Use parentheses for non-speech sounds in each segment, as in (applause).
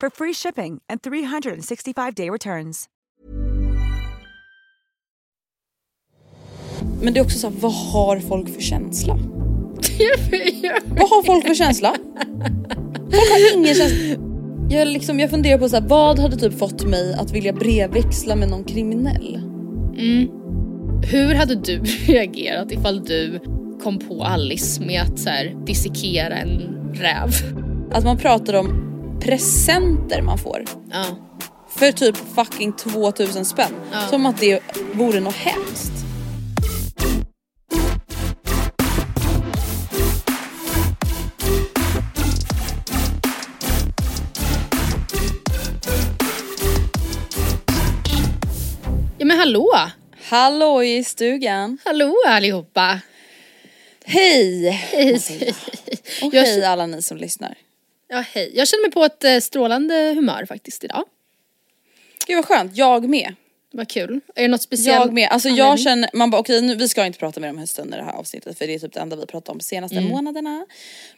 for free shipping and 365-day returns. Men det är också så här, vad har folk för känsla? (laughs) vad har folk för känsla? Folk har ingen känsla. Jag, liksom, jag funderar på så här, vad hade typ fått mig att vilja brevväxla med någon kriminell? Hur hade du (laughs) reagerat ifall du kom på Alice med att så här, dissekera en räv? Att man pratar om presenter man får. Ja. För typ fucking 2000 spänn. Som att det vore något hemskt. ja men hallå! Hallå i stugan. Hallå allihopa! Hej! Hej. Och hej alla ni som lyssnar. Ja hej. Jag känner mig på ett eh, strålande humör faktiskt idag. Gud vad skönt, jag med. Vad kul. Är det något speciellt? Jag med. Alltså jag anledning? känner, man bara okej nu, vi ska inte prata mer om hösten i det här avsnittet för det är typ det enda vi pratat om de senaste Mm. månaderna.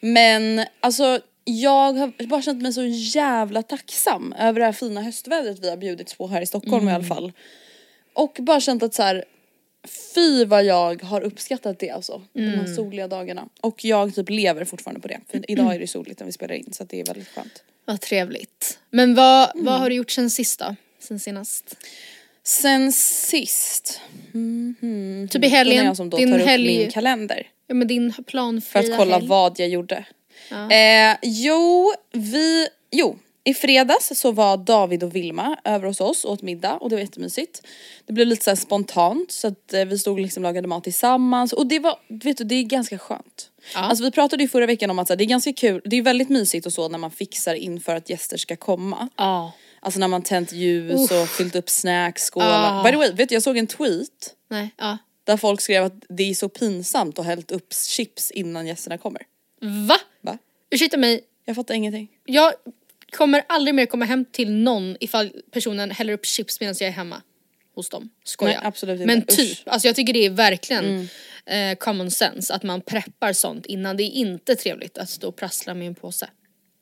Men alltså jag har bara känt mig så jävla tacksam över det här fina höstvädret vi har bjudits på här i Stockholm Mm. i alla fall. Och bara känt att så här, fy vad jag har uppskattat det alltså. De Mm. här soliga dagarna. Och jag typ lever fortfarande på det. För idag är det soligt när vi spelar in så det är väldigt skönt. Vad trevligt. Men vad, Mm. vad har du gjort sen sist då? Sen senast? Sen sist. Mm, Typ i helgen, jag som då din tar upp helg- min kalender. Ja men din För planfria att kolla helg. vad jag gjorde. Eh, jo, vi, jo, i fredags så var David och Vilma över hos oss och åt middag och det var jättemysigt. Det blev lite så spontant så att eh, vi stod och liksom lagade mat tillsammans och det var, vet du det är ganska skönt. Alltså vi pratade ju förra veckan om att så här, det är ganska kul, det är väldigt mysigt och så när man fixar inför att gäster ska komma. Ja. Alltså när man tänt ljus och fyllt upp snacks, skålar. Ah. By the way, vet du jag såg en tweet Nej, ja. där folk skrev att det är så pinsamt att hällt upp chips innan gästerna kommer. Va? Va? Ursäkta mig, Jag fattar ingenting. jag kommer aldrig mer komma hem till någon ifall personen häller upp chips medan jag är hemma hos dem. Skojar. Nej, absolut inte. Men Usch. typ, alltså jag tycker det är verkligen eh, common sense att man preppar sånt innan. Det är inte trevligt att stå och prassla med en påse.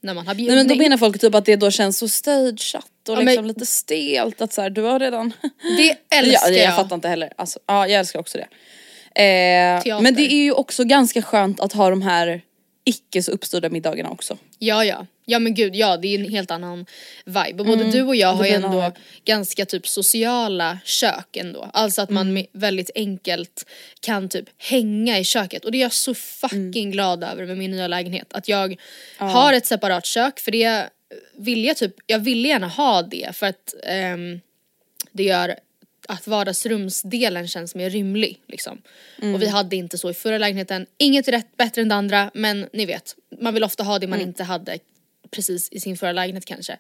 När man har Nej bjudning. men då menar folk typ att det då känns så stageat och men- liksom lite stelt att så här, du har redan... Det (laughs) älskar ja, jag. jag. fattar inte heller. Alltså, ja jag älskar också det. Eh, men det är ju också ganska skönt att ha de här icke så uppstyrda middagarna också. Ja ja, ja men gud ja det är en helt annan vibe. Och både du och jag har ju ändå annan ganska typ sociala kök ändå. Alltså att man med väldigt enkelt kan typ hänga i köket och det är jag så fucking glad över med min nya lägenhet. Att jag har ett separat kök för det vill jag typ, jag ville gärna ha det för att ehm, det gör att vardagsrumsdelen känns mer rymlig liksom. Och vi hade inte så i förra lägenheten. Inget är rätt bättre än det andra men ni vet, man vill ofta ha det man inte hade precis i sin förra lägenhet kanske.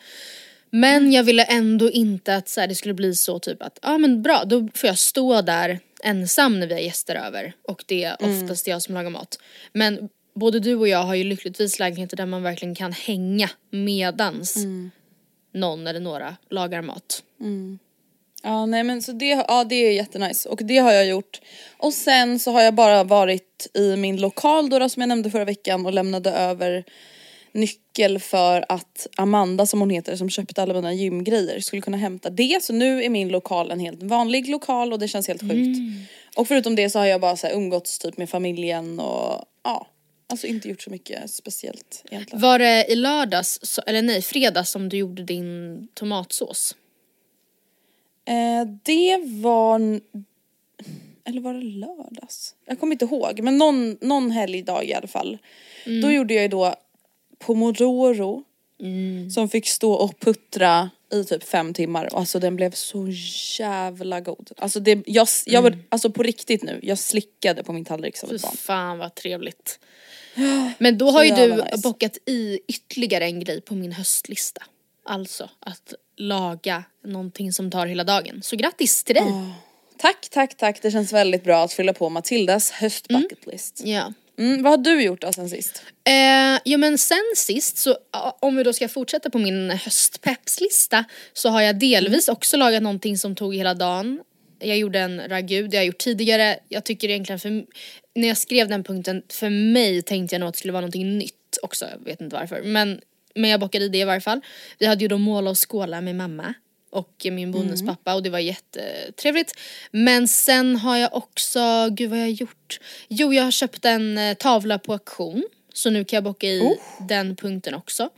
Men jag ville ändå inte att så här, det skulle bli så typ att, ja ah, men bra då får jag stå där ensam när vi har gäster över och det är oftast jag som lagar mat. Men både du och jag har ju lyckligtvis lägenheter där man verkligen kan hänga medans någon eller några lagar mat. Ja nej men så det, ja, det är jättenice och det har jag gjort. Och sen så har jag bara varit i min lokal då, då som jag nämnde förra veckan och lämnade över nyckel för att Amanda som hon heter som köpte alla mina gymgrejer skulle kunna hämta det. Så nu är min lokal en helt vanlig lokal och det känns helt sjukt. Och förutom det så har jag bara så här umgåtts typ med familjen och ja, alltså inte gjort så mycket speciellt egentligen. Var det i lördags, eller nej fredags som du gjorde din tomatsås? Eh, det var... Eller var det lördags? Jag kommer inte ihåg. Men någon, någon helgdag i alla fall. Då gjorde jag ju då pomodoro. Som fick stå och puttra i typ fem timmar. Alltså den blev så jävla god. Alltså, det, jag, jag, var- alltså på riktigt nu, jag slickade på min tallrik som Fy ett barn. fan vad trevligt. Men då har ju du nice. bockat i ytterligare en grej på min höstlista. Alltså att laga någonting som tar hela dagen. Så grattis till dig! Tack, tack, tack. Det känns väldigt bra att fylla på Matildas höstbucketlist. Ja. Mm, vad har du gjort då sen sist? Eh, jo men sen sist så om vi då ska fortsätta på min höstpeppslista så har jag delvis också lagat någonting som tog hela dagen. Jag gjorde en ragu, det har jag gjort tidigare. Jag tycker egentligen för, när jag skrev den punkten, för mig tänkte jag nog att det skulle vara någonting nytt också, jag vet inte varför. Men, men jag bockade i det i varje fall. Vi hade ju då måla och skåla med mamma och min bonuspappa och det var jättetrevligt. Men sen har jag också, gud vad har jag gjort? Jo jag har köpt en eh, tavla på auktion. Så nu kan jag bocka i den punkten också.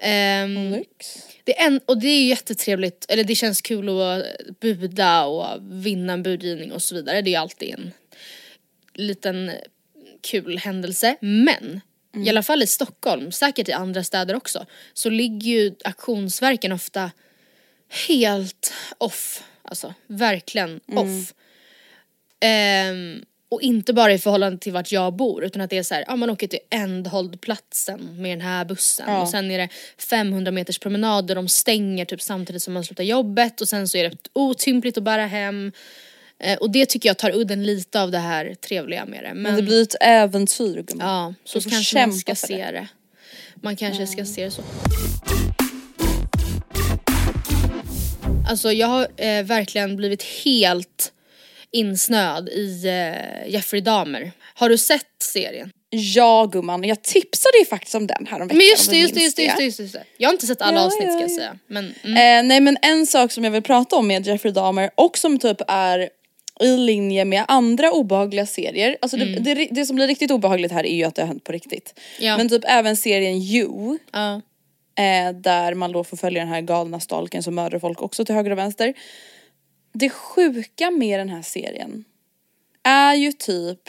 Ehm, det är en, och det är ju jättetrevligt, eller det känns kul att buda och vinna en budgivning och så vidare. Det är ju alltid en liten kul händelse. Men i alla fall i Stockholm, säkert i andra städer också, så ligger ju auktionsverken ofta helt off. Alltså verkligen off. Ehm, och inte bara i förhållande till vart jag bor utan att det är så här, ja man åker till ändhållplatsen med den här bussen och sen är det 500 meters promenader, de stänger typ samtidigt som man slutar jobbet och sen så är det otympligt att bära hem. Eh, och det tycker jag tar udden lite av det här trevliga med det. Men, Men det blir ett äventyr gumman. ja, så kanske man ska se det. det. Man kanske ska se det så. Alltså jag har eh, verkligen blivit helt insnöad i eh, Jeffrey Dahmer. Har du sett serien? Ja gumman, jag tipsade ju faktiskt om den här om veckan. Men just det, just det, just det, just det, just det. Jag har inte sett alla Ja, avsnitt ska ja, jag ja. säga. Men mm. Eh, nej men en sak som jag vill prata om med Jeffrey Dahmer och som typ är i linje med andra obehagliga serier. Alltså det, det, det som blir riktigt obehagligt här är ju att det har hänt på riktigt. Ja. Men typ även serien You. ja. Eh, där man då får följa den här galna stalken som mördar folk också till höger och vänster. Det sjuka med den här serien är ju typ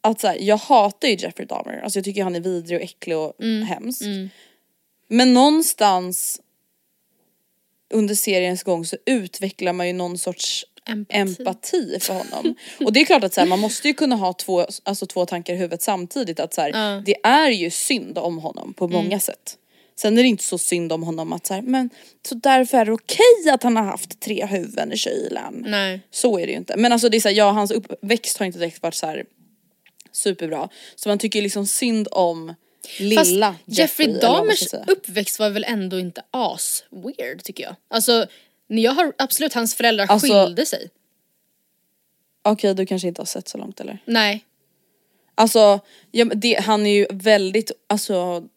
att så här, jag hatar ju Jeffrey Dahmer, alltså jag tycker han är vidrig och äcklig och hemsk. Men någonstans under seriens gång så utvecklar man ju någon sorts Empati. empati, för honom. (laughs) Och det är klart att så här, man måste ju kunna ha två, alltså, två tankar i huvudet samtidigt. Att så här, Det är ju synd om honom på många sätt. Sen är det inte så synd om honom att så här, men så därför är det okej att han har haft tre huvuden i kylen. Nej. Så är det ju inte. Men alltså det är så här, ja hans uppväxt har inte direkt varit så här superbra. Så man tycker liksom synd om lilla Fast Jeffrey man Dahmers uppväxt var väl ändå inte as weird tycker jag. Alltså, jag har absolut hans föräldrar Alltså- skilde sig. Okej du kanske inte har sett så långt eller? Nej. Alltså, ja, det, han är ju väldigt, alltså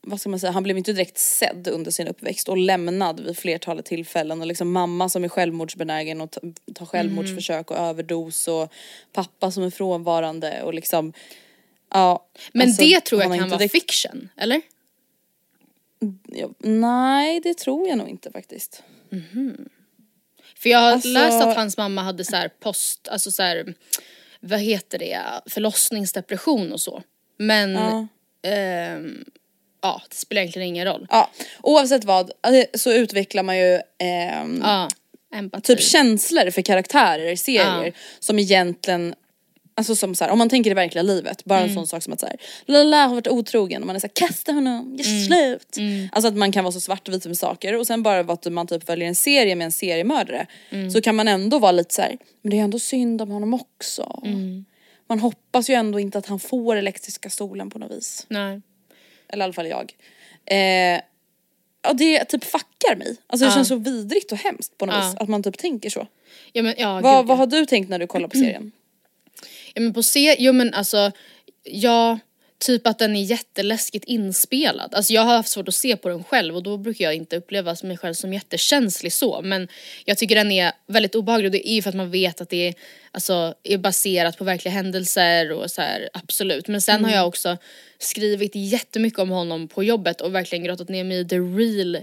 vad ska man säga, han blev inte direkt sedd under sin uppväxt och lämnad vid flertalet tillfällen och liksom mamma som är självmordsbenägen och ta- tar självmordsförsök och överdos och pappa som är frånvarande och liksom ja. Men alltså, det tror jag kan vara direkt- fiction, eller? Ja, nej det tror jag nog inte faktiskt. För jag har Alltså- läst att hans mamma hade så här post, alltså så här, vad heter det, förlossningsdepression och så. Men, Ja. ehm, ja det spelar egentligen ingen roll. Ja, oavsett vad eh, så utvecklar man ju ehm, Ja, empati. typ känslor för karaktärer i serier Ja. som egentligen Alltså som så här, om man tänker i verkliga livet, bara en sån sak som att såhär, Lala har varit otrogen och man är såhär, kasta honom, gör slut. Alltså att man kan vara så svartvit med saker och sen bara att man typ följer en serie med en seriemördare så kan man ändå vara lite så här, men det är ändå synd om honom också. Man hoppas ju ändå inte att han får elektriska stolen på något vis. Nej. Eller i alla fall jag. Eh, ja, det typ fuckar mig. Alltså det Ja. känns så vidrigt och hemskt på något Ja. vis. Att man typ tänker så. Ja men ja, vad, gud, vad har du tänkt när du kollar på serien? (clears throat) Ja men på se, jo men alltså, ja, typ att den är jätteläskigt inspelad. Alltså jag har haft svårt att se på den själv och då brukar jag inte uppleva mig själv som jättekänslig så. Men jag tycker den är väldigt obehaglig och det är ju för att man vet att det är, alltså, är baserat på verkliga händelser och så här, absolut. Men sen har jag också skrivit jättemycket om honom på jobbet och verkligen grottat ner mig i the real eh,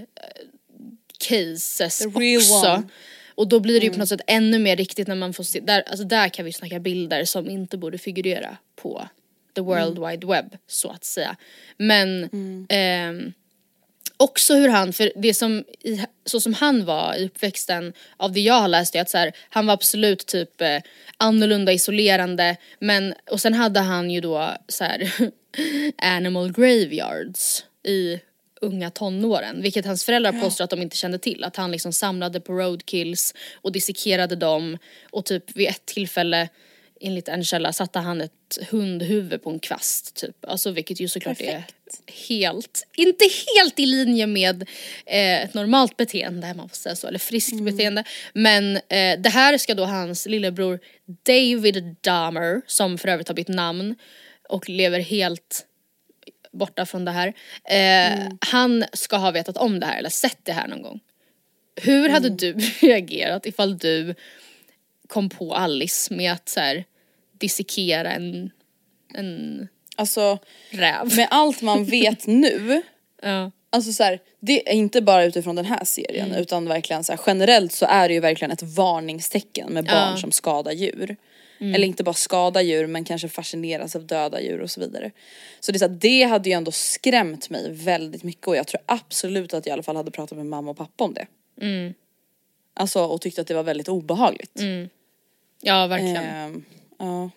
cases The real också. one. Och då blir det ju på något sätt ännu mer riktigt när man får se, där, alltså där kan vi snacka bilder som inte borde figurera på the world wide web så att säga. Men ehm, också hur han, för det som, i, så som han var i uppväxten av det jag har läst är att så här, han var absolut typ eh, annorlunda isolerande men och sen hade han ju då så här (laughs) animal graveyards i unga tonåren vilket hans föräldrar påstår att de inte kände till. Att han liksom samlade på roadkills och dissekerade dem och typ vid ett tillfälle enligt en källa satte han ett hundhuvud på en kvast typ. Alltså vilket ju såklart är helt, inte helt i linje med eh, ett normalt beteende, man får säga så, eller friskt beteende. Men eh, det här ska då hans lillebror David Dahmer, som för övrigt har bytt namn och lever helt borta från det här. Eh, Han ska ha vetat om det här eller sett det här någon gång. Hur hade du (laughs) reagerat ifall du kom på Alice med att så här, dissekera en, en Alltså räv? med allt man vet (laughs) nu Ja. Alltså så här, det är inte bara utifrån den här serien Mm. utan verkligen så här, generellt så är det ju verkligen ett varningstecken med barn Ja. Mm. som skadar djur. Eller inte bara skadar djur men kanske fascineras av döda djur och så vidare. Så det, är så här, det hade ju ändå skrämt mig väldigt mycket och jag tror absolut att jag i alla fall hade pratat med mamma och pappa om det. Mm. Alltså och tyckte att det var väldigt obehagligt. Ja, verkligen. Ehm, ja.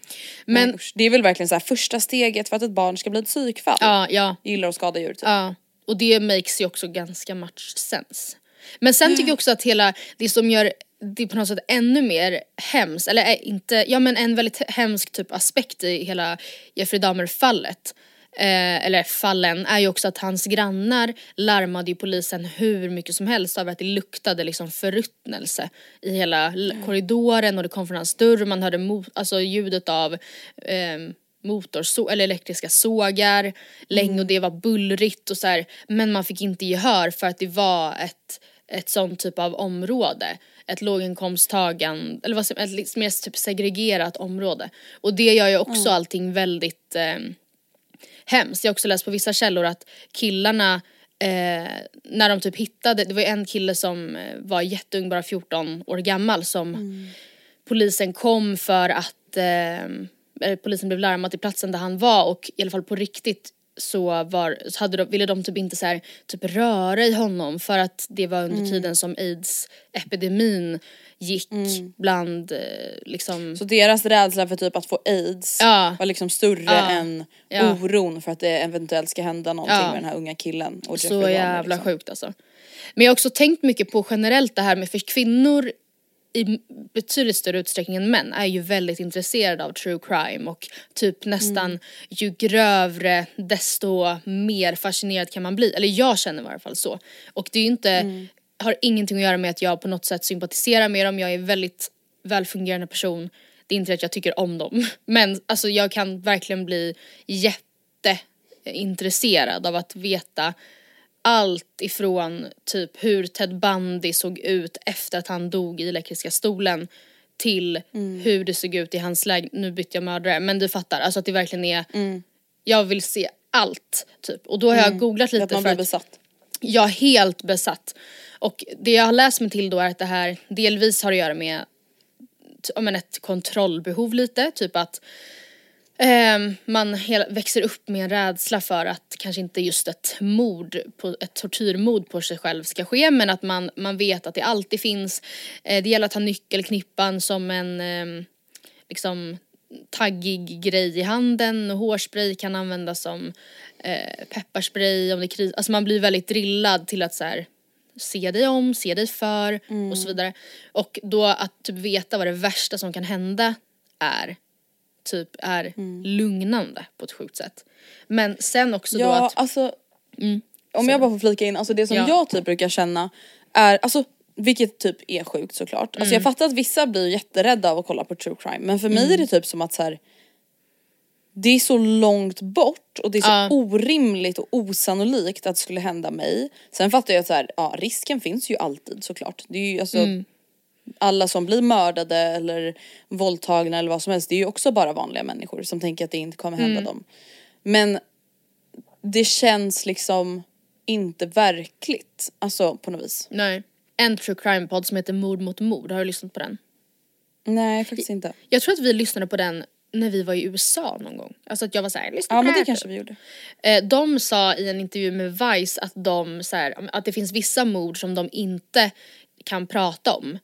Men- Men det är väl verkligen så här första steget för att ett barn ska bli ett psykfall. Ja, ja, Gillar att skada djur typ. ja. Och det makes ju också ganska much sense. Men sen tycker jag också att hela, det som gör det på något sätt ännu mer hemskt, eller är inte, ja men en väldigt hemsk typ aspekt i hela Jeffrey Dahmer fallet. Eh, eller fallen är ju också att hans grannar larmade ju polisen hur mycket som helst över att det luktade liksom förruttnelse i hela l- korridoren och det kom från hans dörr man hörde alltså ljudet av ehm, motorså eller elektriska sågar länge och det var bullrigt och så här, men man fick inte gehör för att det var ett, ett sånt typ av område. Ett låginkomsttagan, eller vad som, ett mer typ segregerat område. Och det gör ju också allting väldigt ehm, hemskt. Jag har också läst på vissa källor att killarna eh, när de typ hittade, det var en kille som eh, var jätteung, bara 14 år gammal som polisen kom för att eh, eh, polisen blev larmad till platsen där han var och i alla fall på riktigt så, var, så hade de, ville de typ inte så här, typ röra i honom för att det var under tiden som aids-epidemin gick bland eh, liksom Så deras rädsla för typ att få aids Ja. var liksom större Ja. än Ja. oron för att det eventuellt ska hända någonting med den här unga killen. Och Så Jeffrey Dahmer, jävla liksom. sjukt alltså. Men jag har också tänkt mycket på generellt det här med för kvinnor i betydligt större utsträckning än män är ju väldigt intresserade av true crime och typ nästan Mm. ju grövre desto mer fascinerad kan man bli. Eller jag känner i alla fall så. Och det är ju inte, Mm. Har ingenting att göra med att jag på något sätt sympatiserar med dem, jag är en väldigt välfungerande person. Det är inte att jag tycker om dem. (laughs) Men alltså jag kan verkligen bli jätteintresserad av att veta allt ifrån typ hur Ted Bundy såg ut efter att han dog i elektriska stolen till hur det såg ut i hans lägenhet, nu bytte jag mördare men du fattar, alltså att det verkligen är, jag vill se allt typ och då har jag googlat lite Att man för blir att besatt. jag är helt besatt. Och det jag har läst mig till då är att det här delvis har att göra med ja, men ett kontrollbehov lite, typ att eh, man hela, växer upp med en rädsla för att kanske inte just ett mord, på, ett tortyrmord på sig själv ska ske men att man, man vet att det alltid finns. Eh, det gäller att ha nyckelknippan som en eh, liksom taggig grej i handen och hårspray kan användas som eh, pepparspray om det är kris. Alltså man blir väldigt drillad till att så här, se dig om, se dig för och så vidare. Och då att typ veta vad det värsta som kan hända är typ är lugnande på ett sjukt sätt. Men sen också då Ja, att alltså. om jag bara får flika in, alltså det som Ja. jag typ brukar känna är, alltså vilket typ är sjukt såklart. Alltså Mm. jag fattar att vissa blir jätterädda av att kolla på true crime men för mig Mm. är det typ som att så här. Det är så långt bort och det är så Ja. orimligt och osannolikt att det skulle hända mig. Sen fattar jag att så här, ja, risken finns ju alltid såklart. Det är ju alltså Mm. alla som blir mördade eller våldtagna eller vad som helst det är ju också bara vanliga människor som tänker att det inte kommer hända dem. Men det känns liksom inte verkligt, alltså på något vis. Nej. En true crime-podd som heter Mord mot mord, har du lyssnat på den? Nej faktiskt inte. Jag tror att vi lyssnade på den när vi var i USA någon gång. Alltså att jag var såhär, lyssna Ja på men det här kanske typ. vi gjorde. Eh, De sa i en intervju med Vice att de så här, att det finns vissa mord som de inte kan prata om.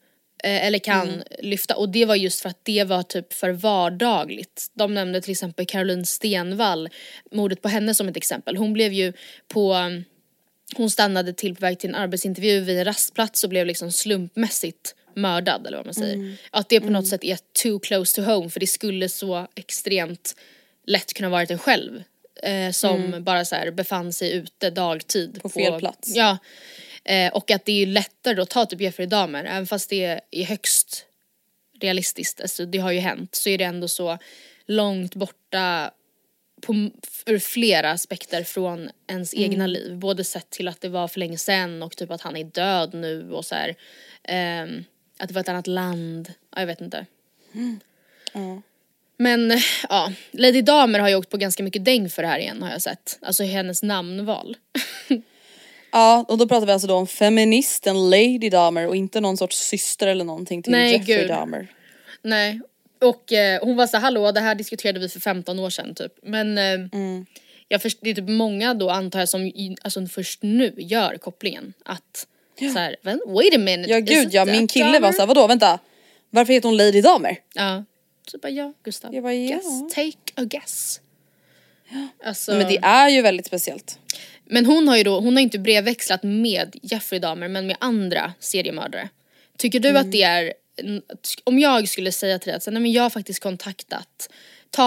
eh, Eller kan Mm. lyfta och det var just för att det var typ för vardagligt. De nämnde till exempel Caroline Stenvall, mordet på henne som ett exempel. Hon blev ju på hon stannade till på väg till en arbetsintervju vid en rastplats och blev liksom slumpmässigt mördad eller vad man säger. Att det på något sätt är too close to home för det skulle så extremt lätt kunna varit en själv. Eh, som bara så här befann sig ute dagtid. På fel plats. Ja. Eh, och att det är lättare då att ta typ Jeffrey Dahmer, även fast det är högst realistiskt, alltså det har ju hänt, så är det ändå så långt borta på, ur flera aspekter från ens egna liv. Både sett till att det var för länge sedan och typ att han är död nu och så här. ehm, att det var ett annat land, ja, jag vet inte. Men ja, Lady Damer har ju åkt på ganska mycket däng för det här igen har jag sett. Alltså hennes namnval. (laughs) Ja och då pratar vi alltså då om feministen Lady Dahmer och inte någon sorts syster eller någonting till Nej, Jeffrey gud. Dahmer. Nej. Och eh, hon var så hallå det här diskuterade vi för 15 år sedan typ. Men eh, Mm. jag först, det är typ många då antar jag som alltså, först nu gör kopplingen. Att så här, "Vän- wait a minute. Ja gud ja min kille var Dahmer?" såhär vadå vänta varför heter hon Lady Dahmer? Ja. Så bara ja Gustav. Jag bara, ja. Guess, take a guess. Alltså, Men det är ju väldigt speciellt. Men hon har ju då, hon har inte brevväxlat med Jeffrey Dahmer men med andra seriemördare. Tycker du Mm. att det är, om jag skulle säga till dig att nej men jag har faktiskt kontaktat, ta,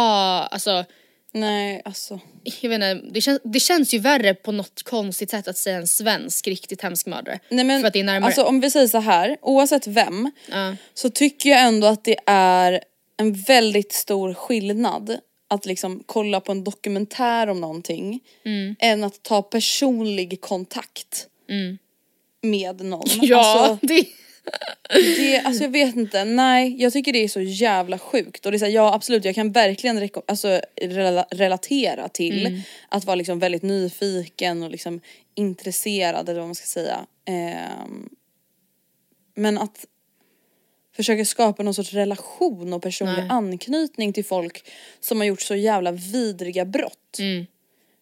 alltså Nej alltså. Jag vet inte, det, kän, det känns ju värre på något konstigt sätt att säga en svensk riktigt hemsk mördare. Nej men för att det är närmare. alltså om vi säger så här, oavsett vem Ja. så tycker jag ändå att det är en väldigt stor skillnad att liksom kolla på en dokumentär om någonting Mm. än att ta personlig kontakt med någon. ja, Alltså, det, det, alltså jag vet inte, nej jag tycker det är så jävla sjukt och det är så här, ja absolut jag kan verkligen reko- alltså, rela- relatera till Mm. att vara liksom väldigt nyfiken och liksom intresserad eller vad man ska säga. Ehm, men att försöka skapa någon sorts relation och personlig Nej. anknytning till folk som har gjort så jävla vidriga brott. Mm.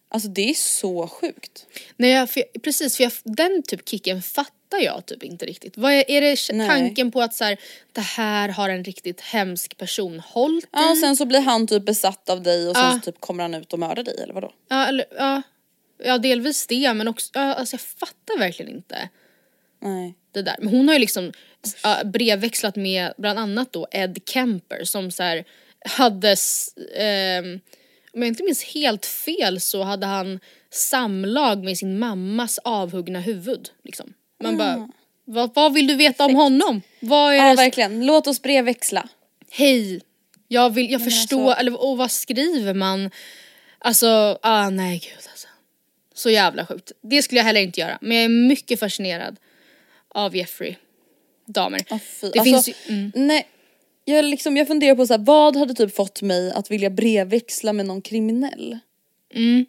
Alltså det är så sjukt. nej, jag, för, jag- precis för jag, den typ kicken fattar jag typ inte riktigt. Vad är, är det Nej. tanken på att så här, det här har en riktigt hemsk person hållit Ja och i? sen så blir han typ besatt av dig och sen Ja. så typ kommer han ut och mördar dig eller vadå? Ja, eller, ja, ja delvis det men också, ja, alltså jag fattar verkligen inte Nej. det där. Men hon har ju liksom ja, brevväxlat med bland annat då Ed Kemper som så här hade, ehm, om jag inte minns helt fel så hade han samlag med sin mammas avhuggna huvud. Liksom. Man bara, vad, vad vill du veta om honom? Vad är Ja det? verkligen, låt oss brevväxla. Hej, jag vill, jag förstår, alltså- eller och vad skriver man? Alltså, ah nej gud alltså. Så jävla sjukt. Det skulle jag heller inte göra. Men jag är mycket fascinerad av Jeffrey Dahmer. Ah, fy. Det alltså, finns ju, mm, Nej, jag, liksom, jag funderar på så här, vad hade typ fått mig att vilja brevväxla med någon kriminell? mm,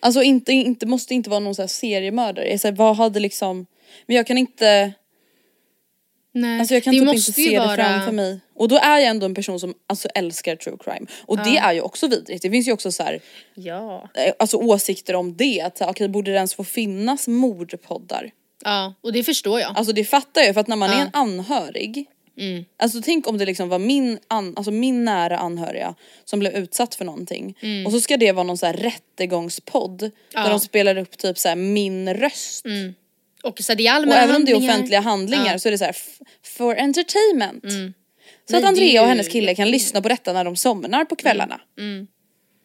Alltså inte, inte, måste inte vara någon så här seriemördare. Jag säger, vad hade liksom, men jag kan inte, nej. alltså jag kan det typ måste inte se vara, det framför mig. Och då är jag ändå en person som alltså, älskar true crime. Och det är ju också vidrigt. Det finns ju också så här, Ja. eh, alltså åsikter om det. Att okej, borde det ens få finnas mordpoddar? ja, och det förstår jag. Alltså det fattar jag för att när man Ja. är en anhörig Mm. Alltså tänk om det liksom var min, an, alltså min nära anhöriga som blev utsatt för någonting och så ska det vara någon så här rättegångspodd där Mm. Ja. de spelar upp typ så här min röst. Och det är Och även om det är offentliga handlingar Ja. så är det så här for entertainment. Så Nej, att Andrea och hennes kille kan lyssna på detta när de somnar på kvällarna.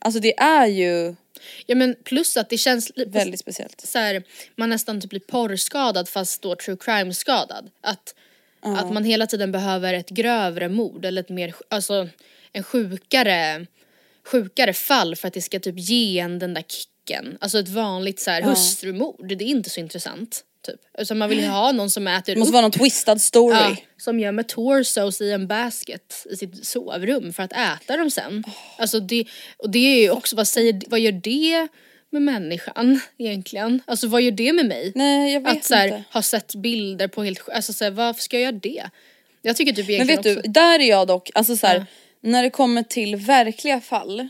Alltså det är ju Ja men plus att det känns väldigt speciellt. så här, man nästan typ blir porrskadad fast då true crime skadad. Att, att man hela tiden behöver ett grövre mord eller ett mer, alltså en sjukare, sjukare fall för att det ska typ ge en den där kicken. Alltså ett vanligt så här hustrumord, det är inte så intressant. Typ. Alltså man vill ju ha någon som äter Det måste upp vara någon twistad story. Ja, som gömmer torsos i en basket i sitt sovrum för att äta dem sen. Alltså det, och det är ju också, vad, säger, vad gör det med människan egentligen? Alltså vad gör det med mig? Nej jag vet att så här, inte. ha sett bilder på helt alltså så här, varför ska jag göra det? Jag tycker typ Men egentligen vet du, också, där är jag dock, alltså så här, Ja. när det kommer till verkliga fall.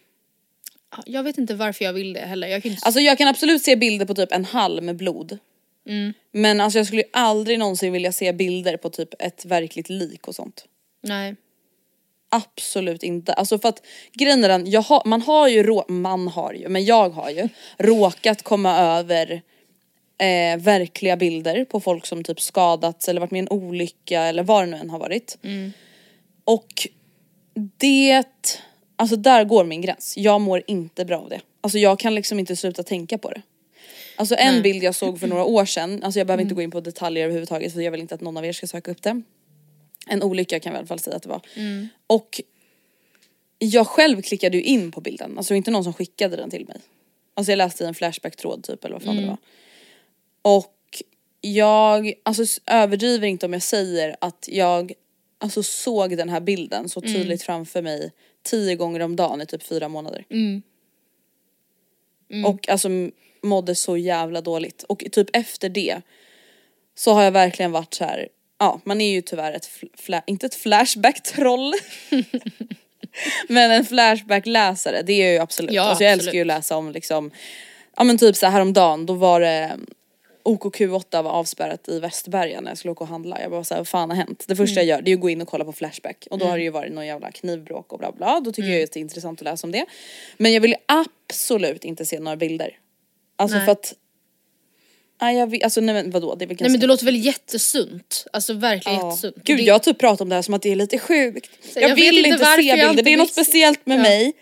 Jag vet inte varför jag vill det heller. Jag kan inte, Alltså jag kan absolut se bilder på typ en halv med blod. Men alltså jag skulle ju aldrig någonsin vilja se bilder på typ ett verkligt lik och sånt. nej. Absolut inte. Alltså för att grejen är den, jag har, man har ju, rå, man har ju, men jag har ju råkat komma över eh, verkliga bilder på folk som typ skadats eller varit med i en olycka eller vad det nu än har varit. Och det, alltså där går min gräns. Jag mår inte bra av det. Alltså jag kan liksom inte sluta tänka på det. Alltså en bild jag såg för några år sedan, alltså jag behöver inte gå in på detaljer överhuvudtaget för jag vill inte att någon av er ska söka upp det. En olycka kan vi i alla fall säga att det var. Och jag själv klickade ju in på bilden, alltså inte någon som skickade den till mig. Alltså jag läste i en flashback-tråd typ eller vad fan det var. Och jag, alltså överdriver inte om jag säger att jag alltså såg den här bilden så tydligt framför mig tio gånger om dagen i typ fyra månader. Och alltså mådde så jävla dåligt. Och typ efter det så har jag verkligen varit så här. ja man är ju tyvärr ett, fl- fla- inte ett flashback-troll. (laughs) men en flashback-läsare, det är jag ju absolut. Ja, alltså jag absolut. älskar ju att läsa om liksom, ja men typ så här häromdagen då var det OKQ8 var avspärrat i Västberga när jag skulle åka och handla. Jag bara såhär, vad fan har hänt? Det första jag gör det är att gå in och kolla på Flashback. Och då har det ju varit någon jävla knivbråk och bla bla. Då tycker jag ju att det är intressant att läsa om det. Men jag vill absolut inte se några bilder. Alltså Nej. för att Nej jag vet, alltså nej men vadå det är väl ganska Nej men det låter väl jättesunt. Alltså verkligen Ja. jättesunt. Gud det, jag har typ pratat om det här som att det är lite sjukt. Jag, jag vill inte se jag bilder, det är något vill- speciellt med Ja. mig.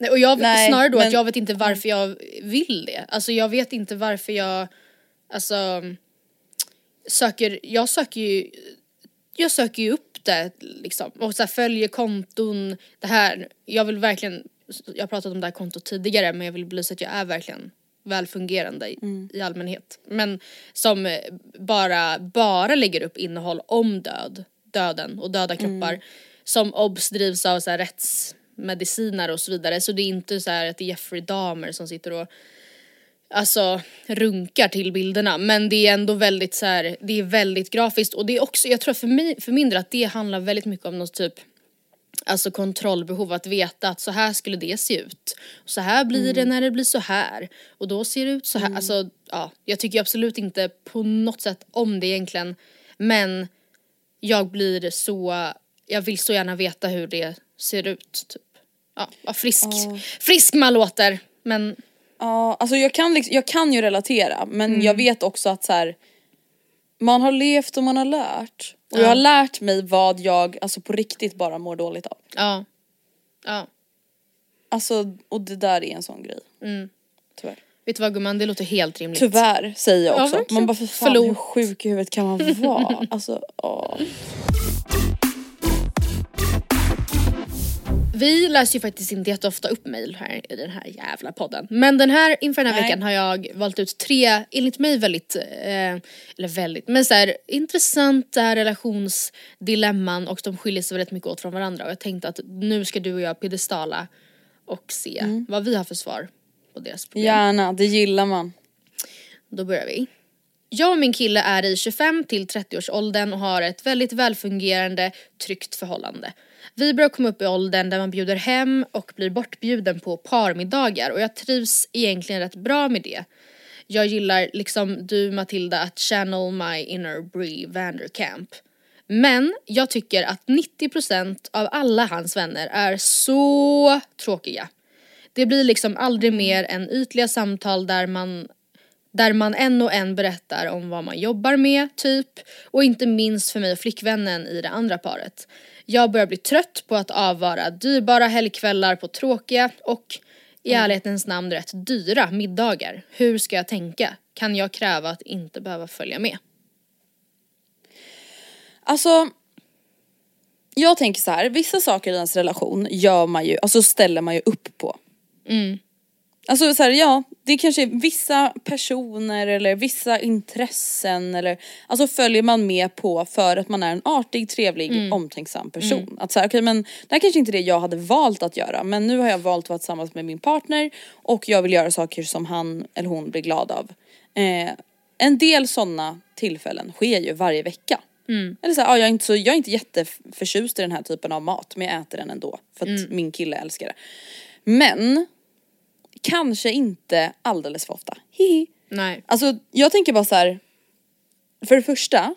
Nej, och jag, Nej, snarare då men- att jag vet inte varför jag vill det. Alltså jag vet inte varför jag, alltså söker, jag söker ju, jag söker ju upp det liksom och så här, följer konton, det här, jag vill verkligen, jag har pratat om det här kontot tidigare men jag vill belysa att jag är verkligen välfungerande i, Mm. i allmänhet. Men som bara, bara lägger upp innehåll om död, döden och döda kroppar. Som obs drivs av så här rättsmedicinare och så vidare. Så det är inte så här att det är Jeffrey Dahmer som sitter och alltså runkar till bilderna men det är ändå väldigt så här, det är väldigt grafiskt och det är också, jag tror för mig, för min del att det handlar väldigt mycket om något typ Alltså kontrollbehov, att veta att så här skulle det se ut. Så här blir det när det blir så här. Och då ser det ut så här. Alltså ja, jag tycker absolut inte på något sätt om det egentligen. Men jag blir så, jag vill så gärna veta hur det ser ut. Typ. Ja, vad frisk, frisk man låter. Men Ja, alltså jag kan, liksom, jag kan ju relatera men jag vet också att så här, man har levt och man har lärt. Och jag har lärt mig vad jag alltså på riktigt bara mår dåligt av. ja. Ja. Alltså och det där är en sån grej. Tyvärr. Vet du vad gumman, det låter helt rimligt. Tyvärr säger jag Ja, också. verkligen. man bara för fan Förlåt. hur sjuk i huvudet kan man vara? (laughs) alltså åh. Vi läser ju faktiskt inte jätteofta upp mail här i den här jävla podden. Men den här, inför den här Nej. veckan har jag valt ut tre, enligt mig väldigt, eh, eller väldigt, men så här, intressanta relationsdilemman och de skiljer sig väldigt mycket åt från varandra. Och jag tänkte att nu ska du och jag piedestala och se vad vi har för svar på deras problem. Gärna, det gillar man. Då börjar vi. Jag och min kille är i 25 till 30 års åldern och har ett väldigt välfungerande, tryggt förhållande. Vi börjar komma upp i åldern där man bjuder hem och blir bortbjuden på parmiddagar och jag trivs egentligen rätt bra med det. Jag gillar, liksom du Matilda, att channel my inner Brie Vanderkamp. Men jag tycker att 90% av alla hans vänner är så tråkiga. Det blir liksom aldrig mer än ytliga samtal där man där man en och en berättar om vad man jobbar med, typ. Och inte minst för mig och flickvännen i det andra paret. Jag börjar bli trött på att avvara dyrbara helgkvällar på tråkiga och i ärlighetens namn rätt dyra middagar. Hur ska jag tänka? Kan jag kräva att inte behöva följa med? Alltså jag tänker så här, vissa saker i ens relation gör man ju, alltså ställer man ju upp på. Alltså så här, ja, det kanske är vissa personer eller vissa intressen eller alltså följer man med på för att man är en artig, trevlig, omtänksam person. Att så här, okej men det här kanske inte är det jag hade valt att göra men nu har jag valt att vara tillsammans med min partner och jag vill göra saker som han eller hon blir glad av. Eh, en del sådana tillfällen sker ju varje vecka. Eller så här, ja, jag, är inte så, jag är inte jätteförtjust i den här typen av mat men jag äter den ändå för att min kille älskar det. Men kanske inte alldeles för ofta. Hihi. Nej. Alltså jag tänker bara så här. För det första,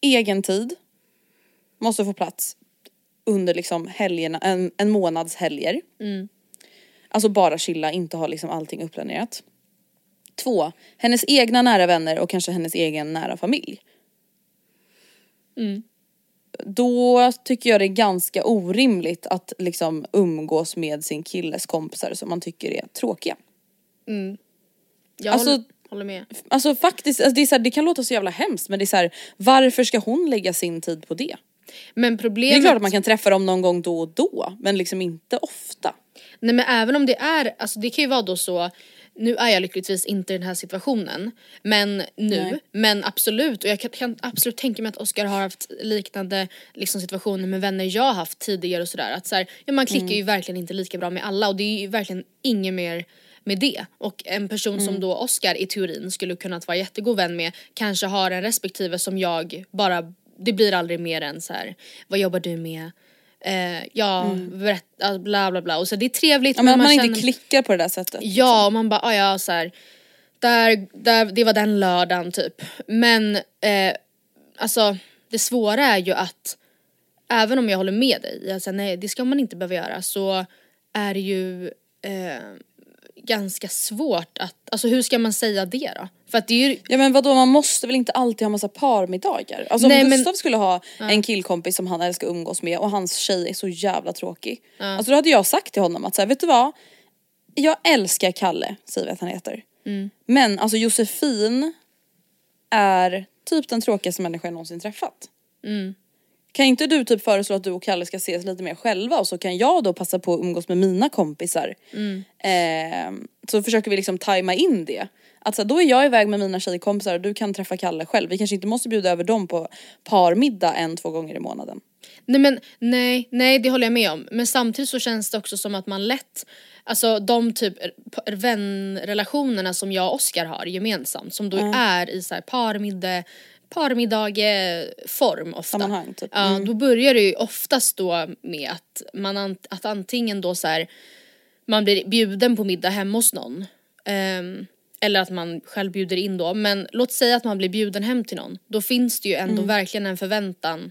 egen tid måste få plats under liksom helgerna, en, en månads helger. Alltså bara chilla, inte ha liksom allting uppplanerat. Två, hennes egna nära vänner och kanske hennes egen nära familj. Då tycker jag det är ganska orimligt att liksom umgås med sin killes kompisar som man tycker är tråkiga. Jag Alltså- håller, håller med. Alltså faktiskt, alltså det, är så här, det kan låta så jävla hemskt men det är så här, varför ska hon lägga sin tid på det? Men Det problemet... är klart att man kan träffa dem någon gång då och då men liksom inte ofta. Nej men även om det är, alltså det kan ju vara då så nu är jag lyckligtvis inte i den här situationen, men nu, Nej. men absolut, och jag kan, kan absolut tänka mig att Oskar har haft liknande liksom, situationer med vänner jag haft tidigare och sådär. Att så här, ja, man klickar ju verkligen inte lika bra med alla och det är ju verkligen inget mer med det. Och en person som då Oskar i teorin skulle kunnat vara jättegod vän med kanske har en respektive som jag bara, det blir aldrig mer än så här, vad jobbar du med? Eh, ja, berätta, bla bla bla. Och så det är trevligt Ja, men att man, känner- inte klickar på det där sättet. Ja, och man bara, ah, ja så här, där, där, det var den lördagen typ. Men eh, alltså det svåra är ju att även om jag håller med dig, jag säger, nej det ska man inte behöva göra, så är det ju eh, ganska svårt att, alltså hur ska man säga det då? För att det är ju, Ja men vadå man måste väl inte alltid ha massa parmiddagar? Alltså Nej, om men- Gustav skulle ha en killkompis som han älskar att umgås med och hans tjej är så jävla tråkig. Alltså då hade jag sagt till honom att så här, vet du vad? Jag älskar Kalle, säger vi att han heter. Men alltså Josefin är typ den tråkigaste människan jag någonsin träffat. Kan inte du typ föreslå att du och Kalle ska ses lite mer själva och så kan jag då passa på att umgås med mina kompisar. Eh, så försöker vi liksom tajma in det. Att så här, då är jag iväg med mina tjejkompisar och du kan träffa Kalle själv. Vi kanske inte måste bjuda över dem på parmiddag en, två gånger i månaden. Nej men nej, nej det håller jag med om. Men samtidigt så känns det också som att man lätt, alltså de typ p- vänrelationerna som jag och Oskar har gemensamt som då är i så här parmiddag, parmiddageform ofta. Sammanhang, typ. Ja, då börjar det ju oftast då med att man att antingen då så här man blir bjuden på middag hemma hos någon. ehm, eller att man själv bjuder in då. Men låt säga att man blir bjuden hem till någon. Då finns det ju ändå verkligen en förväntan.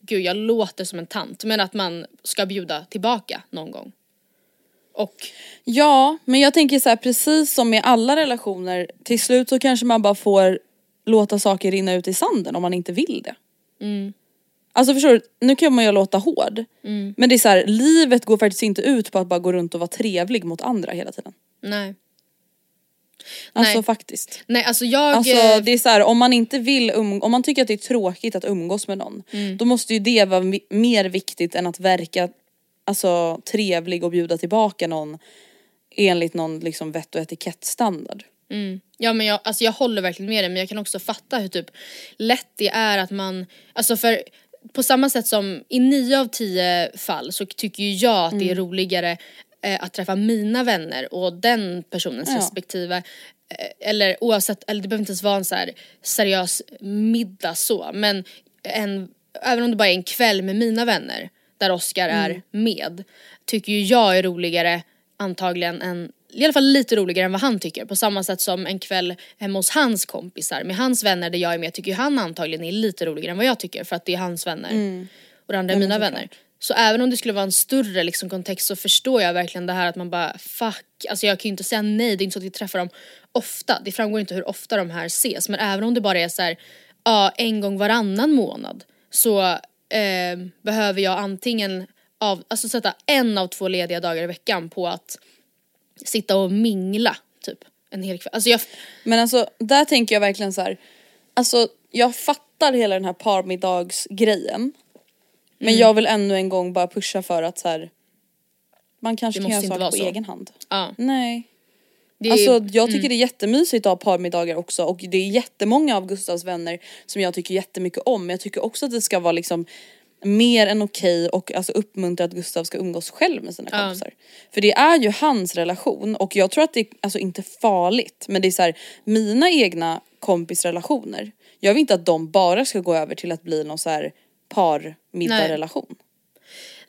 Gud jag låter som en tant. Men att man ska bjuda tillbaka någon gång. Och Ja, men jag tänker så här precis som med alla relationer, till slut så kanske man bara får låta saker rinna ut i sanden om man inte vill det. Alltså förstår du, nu kan man ju låta hård. Men det är så här, livet går faktiskt inte ut på att bara gå runt och vara trevlig mot andra hela tiden. nej. Alltså Nej. faktiskt. Nej alltså jag... Alltså eh, det är så här, om man inte vill um- om man tycker att det är tråkigt att umgås med någon. Då måste ju det vara mer viktigt än att verka alltså, trevlig och bjuda tillbaka någon enligt någon liksom vett och etikettstandard. Ja men jag, alltså jag håller verkligen med dig men jag kan också fatta hur typ lätt det är att man, alltså för på samma sätt som i nio av tio fall så tycker ju jag att det är roligare eh, att träffa mina vänner och den personens Ja. respektive eh, eller oavsett, eller det behöver inte ens vara en så här seriös middag så men en, även om det bara är en kväll med mina vänner där Oscar är med tycker ju jag är roligare antagligen än i alla fall lite roligare än vad han tycker. På samma sätt som en kväll hemma hos hans kompisar med hans vänner där jag är med tycker ju han antagligen är lite roligare än vad jag tycker för att det är hans vänner. Och det andra är mina vänner. Så även om det skulle vara en större liksom, kontext så förstår jag verkligen det här att man bara fuck, alltså jag kan ju inte säga nej, det är inte så att vi träffar dem ofta. Det framgår inte hur ofta de här ses men även om det bara är så här, ja en gång varannan månad så eh, behöver jag antingen av, alltså sätta en av två lediga dagar i veckan på att sitta och mingla typ en hel kväll. Alltså jag, Men alltså där tänker jag verkligen så här. Alltså jag fattar hela den här parmiddagsgrejen. Men Mm. jag vill ännu en gång bara pusha för att så här. Man kanske Det kan göra saker på så. egen hand. ja. Nej. Är, Alltså jag tycker det är jättemysigt att ha parmiddagar också och det är jättemånga av Gustavs vänner som jag tycker jättemycket om men jag tycker också att det ska vara liksom mer än okej och alltså uppmuntra att Gustav ska umgås själv med sina kompisar. För det är ju hans relation och jag tror att det är alltså inte farligt men det är så här, mina egna kompisrelationer, jag vill inte att de bara ska gå över till att bli någon så här parmiddagrelation.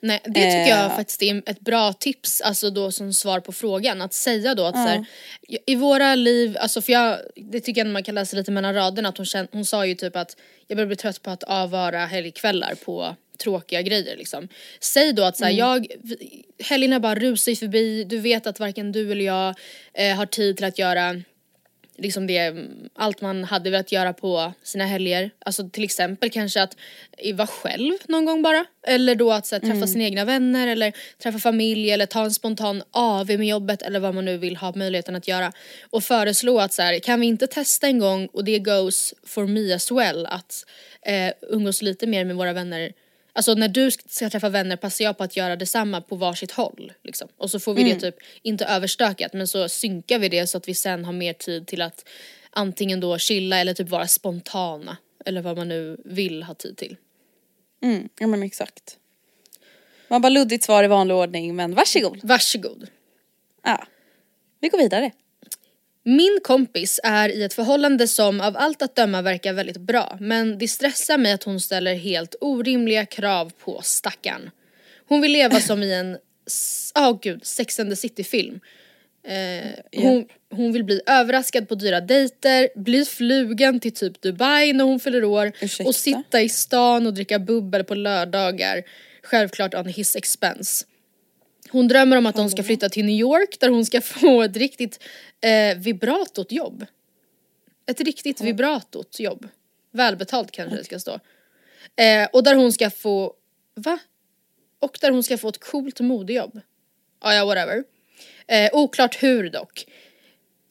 Nej det tycker jag Eh. faktiskt är ett bra tips, alltså då som svar på frågan. Att säga då att så här, i våra liv, alltså för jag, det tycker jag man kan läsa lite mellan raderna att hon, känn, hon sa ju typ att jag börjar bli trött på att avvara helgkvällar på tråkiga grejer liksom. Säg då att så här, jag, vi- helgerna bara rusar förbi, du vet att varken du eller jag eh, har tid till att göra liksom det, allt man hade velat göra på sina helger. Alltså till exempel kanske att vara själv någon gång bara. Eller då att så här, träffa sina egna vänner eller träffa familj eller ta en spontan AV med jobbet eller vad man nu vill ha möjligheten att göra. Och föreslå att så här, kan vi inte testa en gång och det goes for me as well att eh, umgås lite mer med våra vänner Alltså när du ska träffa vänner passar jag på att göra detsamma på varsitt håll. Liksom. Och så får vi det typ, inte överstökat men så synkar vi det så att vi sen har mer tid till att antingen då chilla eller typ vara spontana. Eller vad man nu vill ha tid till. Mm, ja men exakt. Man bara luddigt svar i vanlig ordning men varsågod. Varsågod. Ja. Vi går vidare. Min kompis är i ett förhållande som av allt att döma verkar väldigt bra men det stressar mig att hon ställer helt orimliga krav på stackaren. Hon vill leva som i en, åh oh gud, Sex and the City-film. Eh, hon, hon vill bli överraskad på dyra dejter, bli flugen till typ Dubai när hon fyller år Ursäkta? och sitta i stan och dricka bubbel på lördagar. Självklart on his expense. Hon drömmer om att de ska flytta till New York där hon ska (laughs) få ett riktigt eh, vibratot jobb. Ett riktigt vibratot jobb. Välbetalt kanske det ska stå. Eh, och där hon ska få, va? Och där hon ska få ett coolt modejobb. Ah, ja, whatever. Eh, oklart hur dock.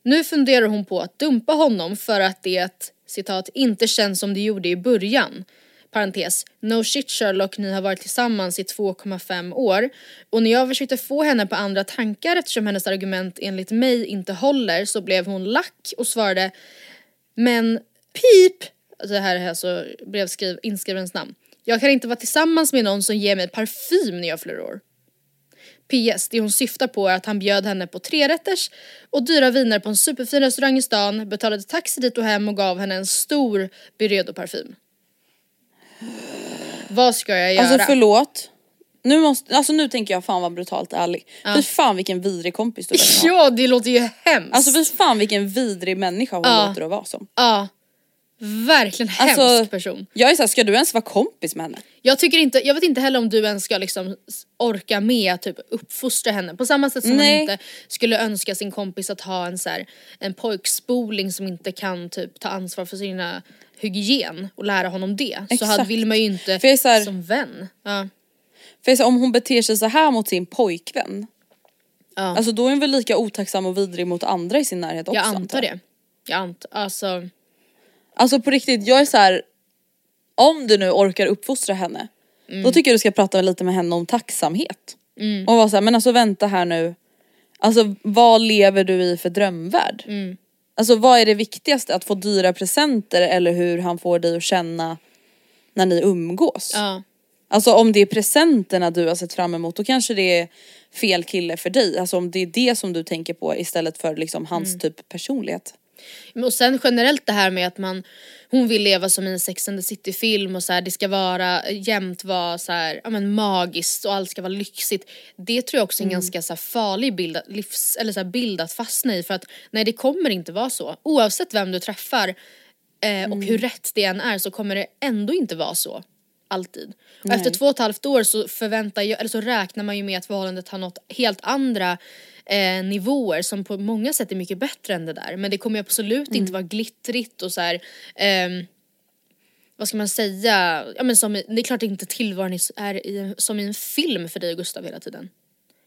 Nu funderar hon på att dumpa honom för att det, citat, inte känns som det gjorde i början parentes, no shit Sherlock, ni har varit tillsammans i 2,5 år. Och när jag försökte få henne på andra tankar eftersom hennes argument enligt mig inte håller så blev hon lack och svarade Men pip! Alltså, det här är alltså brevskriv, inskrivens namn. Jag kan inte vara tillsammans med någon som ger mig parfym när jag fyller år. PS, det hon syftar på är att han bjöd henne på trerätters och dyra viner på en superfin restaurang i stan, betalade taxi dit och hem och gav henne en stor Byredo-parfym. Vad ska jag göra? Alltså förlåt. Nu, måste, alltså nu tänker jag fan vad brutalt ärlig. Ja. Fy fan vilken vidrig kompis du verkar (laughs) Ja det låter ju hemskt. Alltså fy fan vilken vidrig människa hon ja. låter att vara som. Ja. Verkligen alltså, hemsk person. Jag är såhär, ska du ens vara kompis med henne? Jag tycker inte, jag vet inte heller om du ens ska liksom orka med att typ uppfostra henne på samma sätt som Nej. man inte skulle önska sin kompis att ha en så här, en pojkspoling som inte kan typ ta ansvar för sina hygien och lära honom det. Exakt. Så vill man ju inte här, som vän. Ja. För så, om hon beter sig så här mot sin pojkvän ja. Alltså då är hon väl lika otacksam och vidrig mot andra i sin närhet också? Jag antar det. Jag antar, alltså Alltså på riktigt, jag är så här, om du nu orkar uppfostra henne, mm. då tycker jag du ska prata lite med henne om tacksamhet. Mm. Och vara såhär, men alltså vänta här nu. Alltså vad lever du i för drömvärld? Mm. Alltså vad är det viktigaste? Att få dyra presenter eller hur han får dig att känna när ni umgås? Ja. Alltså om det är presenterna du har sett fram emot då kanske det är fel kille för dig. Alltså om det är det som du tänker på istället för liksom hans mm. typ personlighet. Och sen generellt det här med att man, hon vill leva som i en Sex and the City film och så här, det ska vara jämt vara så här, ja men magiskt och allt ska vara lyxigt. Det tror jag också är en mm. ganska så här, farlig bild, livs, eller så här, bild att fastna i för att nej det kommer inte vara så. Oavsett vem du träffar eh, mm. och hur rätt det än är så kommer det ändå inte vara så. Alltid. Och efter två och ett halvt år så förväntar jag, eller så räknar man ju med att förhållandet har nått helt andra eh, nivåer som på många sätt är mycket bättre än det där. Men det kommer absolut mm. inte vara glittrigt och så här, eh, vad ska man säga, ja men som, det är klart inte tillvaron är i, som i en film för dig och Gustav hela tiden.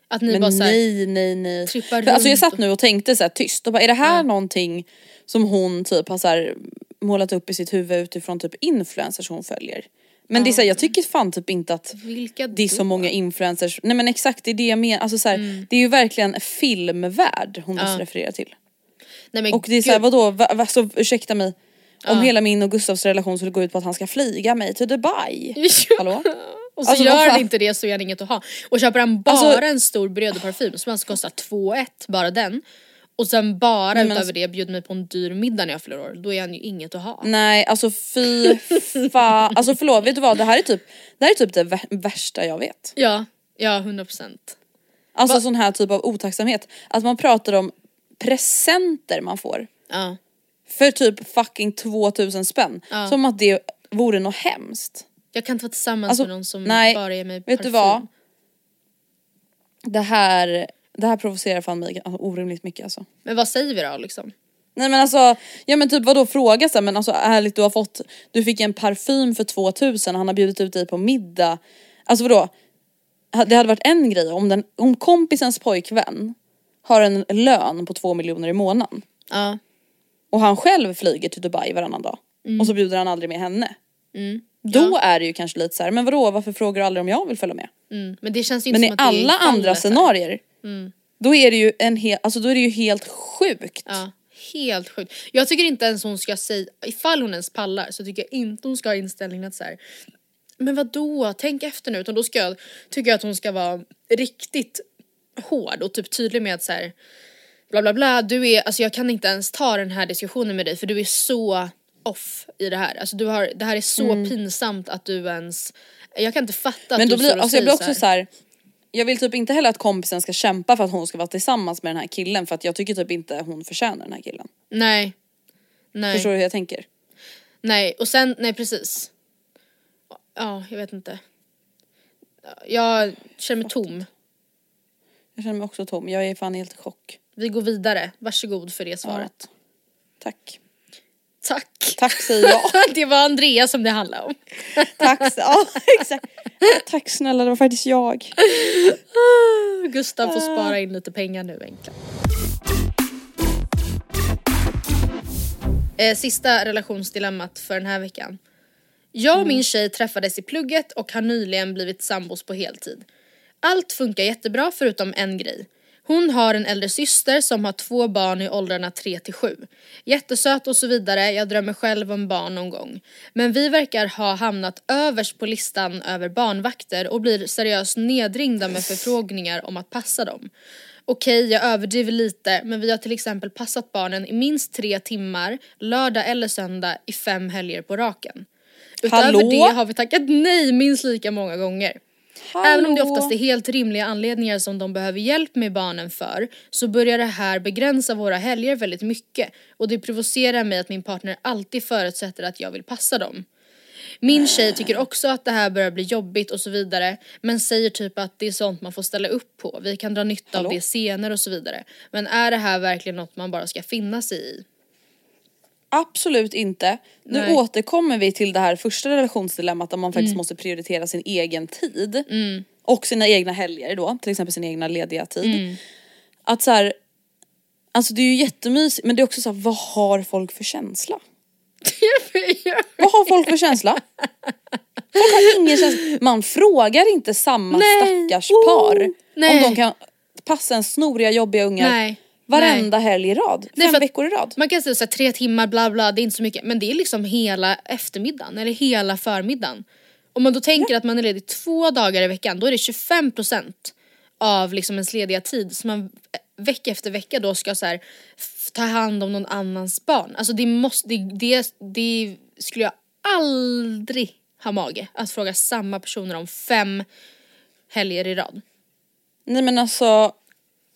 Att ni men bara såhär, nej nej nej. För, alltså jag satt nu och tänkte så här tyst och bara är det här ja. någonting som hon typ har så här, målat upp i sitt huvud utifrån typ influencers hon följer? Men det är så här, jag tycker fan typ inte att Vilka det är så många influencers, nej men exakt det är det jag menar, alltså så här, mm. det är ju verkligen filmvärld hon måste referera till. Nej, men och det är såhär vadå, va, va, så, ursäkta mig, om hela min och Gustavs relation skulle gå ut på att han ska flyga mig till Dubai. (laughs) Hallå? Och så alltså, gör han inte det så är han inget att ha. Och köper han bara alltså, en stor brödparfym som alltså kostar 2 bara den och sen bara Nej, utöver alltså, det bjuder mig på en dyr middag när jag fyller år, då är han ju inget att ha. Nej alltså fy fan, alltså förlåt vet du vad det här är typ det här är typ det värsta jag vet. Ja, ja 100%. procent. Alltså Va? sån här typ av otacksamhet, att man pratar om presenter man får. Ja. För typ fucking 2000 spänn. Ja. Som att det vore något hemskt. Jag kan inte vara tillsammans alltså, med någon som nej, bara ger mig parfym. Vet du vad? Det här det här provocerar fan mig alltså, orimligt mycket alltså. Men vad säger vi då liksom? Nej men alltså, ja men typ vadå fråga så men alltså ärligt du har fått, du fick en parfym för 2000 han har bjudit ut dig på middag. Alltså vadå? Det hade varit en grej om, den, om kompisens pojkvän har en lön på två miljoner i månaden. Ja. Och han själv flyger till Dubai varannan dag. Mm. Och så bjuder han aldrig med henne. Mm. Ja. Då är det ju kanske lite så här, men vadå varför frågar du aldrig om jag vill följa med? Mm. Men det känns ju inte men som att det är alla andra scenarier Mm. Då är det ju en hel, alltså då är det ju helt sjukt. Ja, helt sjukt. Jag tycker inte ens hon ska säga, ifall hon ens pallar så tycker jag inte hon ska ha inställningen att så här, men vad då? tänk efter nu. Utan då ska jag, tycker jag att hon ska vara riktigt hård och typ tydlig med att så här, bla bla bla, du är, alltså jag kan inte ens ta den här diskussionen med dig för du är så off i det här. Alltså du har, det här är så mm. pinsamt att du ens, jag kan inte fatta att Men då du blir, alltså jag blir också så här, jag vill typ inte heller att kompisen ska kämpa för att hon ska vara tillsammans med den här killen för att jag tycker typ inte hon förtjänar den här killen. Nej. Nej. Förstår du hur jag tänker? Nej och sen, nej precis. Ja, jag vet inte. Jag känner mig tom. Jag känner mig också tom, jag är fan helt i chock. Vi går vidare, varsågod för det svaret. Ja. Tack. Tack. Säger jag. (laughs) det var Andrea som det handlade om. (laughs) Tack, ja (laughs) exakt. Tack snälla det var faktiskt jag. Gustav får spara in lite pengar nu egentligen. Eh, sista relationsdilemmat för den här veckan. Jag och min tjej träffades i plugget och har nyligen blivit sambos på heltid. Allt funkar jättebra förutom en grej. Hon har en äldre syster som har två barn i åldrarna 3 till 7. Jättesöt och så vidare, jag drömmer själv om barn någon gång. Men vi verkar ha hamnat överst på listan över barnvakter och blir seriöst nedringda med förfrågningar om att passa dem. Okej, jag överdriver lite, men vi har till exempel passat barnen i minst tre timmar, lördag eller söndag i fem helger på raken. Utöver Hallå? det har vi tackat nej minst lika många gånger. Även om det oftast är helt rimliga anledningar som de behöver hjälp med barnen för så börjar det här begränsa våra helger väldigt mycket och det provocerar mig att min partner alltid förutsätter att jag vill passa dem. Min tjej tycker också att det här börjar bli jobbigt och så vidare men säger typ att det är sånt man får ställa upp på, vi kan dra nytta Hallå? av det senare och så vidare. Men är det här verkligen något man bara ska finna sig i? Absolut inte. Nu Nej. återkommer vi till det här första relationsdilemmat där man faktiskt måste prioritera sin egen tid. Och sina egna helger då, till exempel sin egna lediga tid. Att så här, alltså det är ju jättemysigt men det är också så här, vad har folk för känsla? (laughs) Vad har folk för känsla? Folk har ingen känsla. Man frågar inte samma Nej. stackars Oh. par Nej. om de kan passa en snoriga jobbiga ungar Nej. Varenda helg i rad. Nej, Fem veckor i rad. Man kan säga såhär tre timmar bla bla, det är inte så mycket. Men det är liksom hela eftermiddagen eller hela förmiddagen. Om man då tänker att man är ledig två dagar i veckan då är det 25% av liksom ens lediga tid som man vecka efter vecka då ska så här, ta hand om någon annans barn. Alltså det måste, det, det, det skulle jag aldrig ha mage att fråga samma personer om fem helger i rad. Nej men alltså,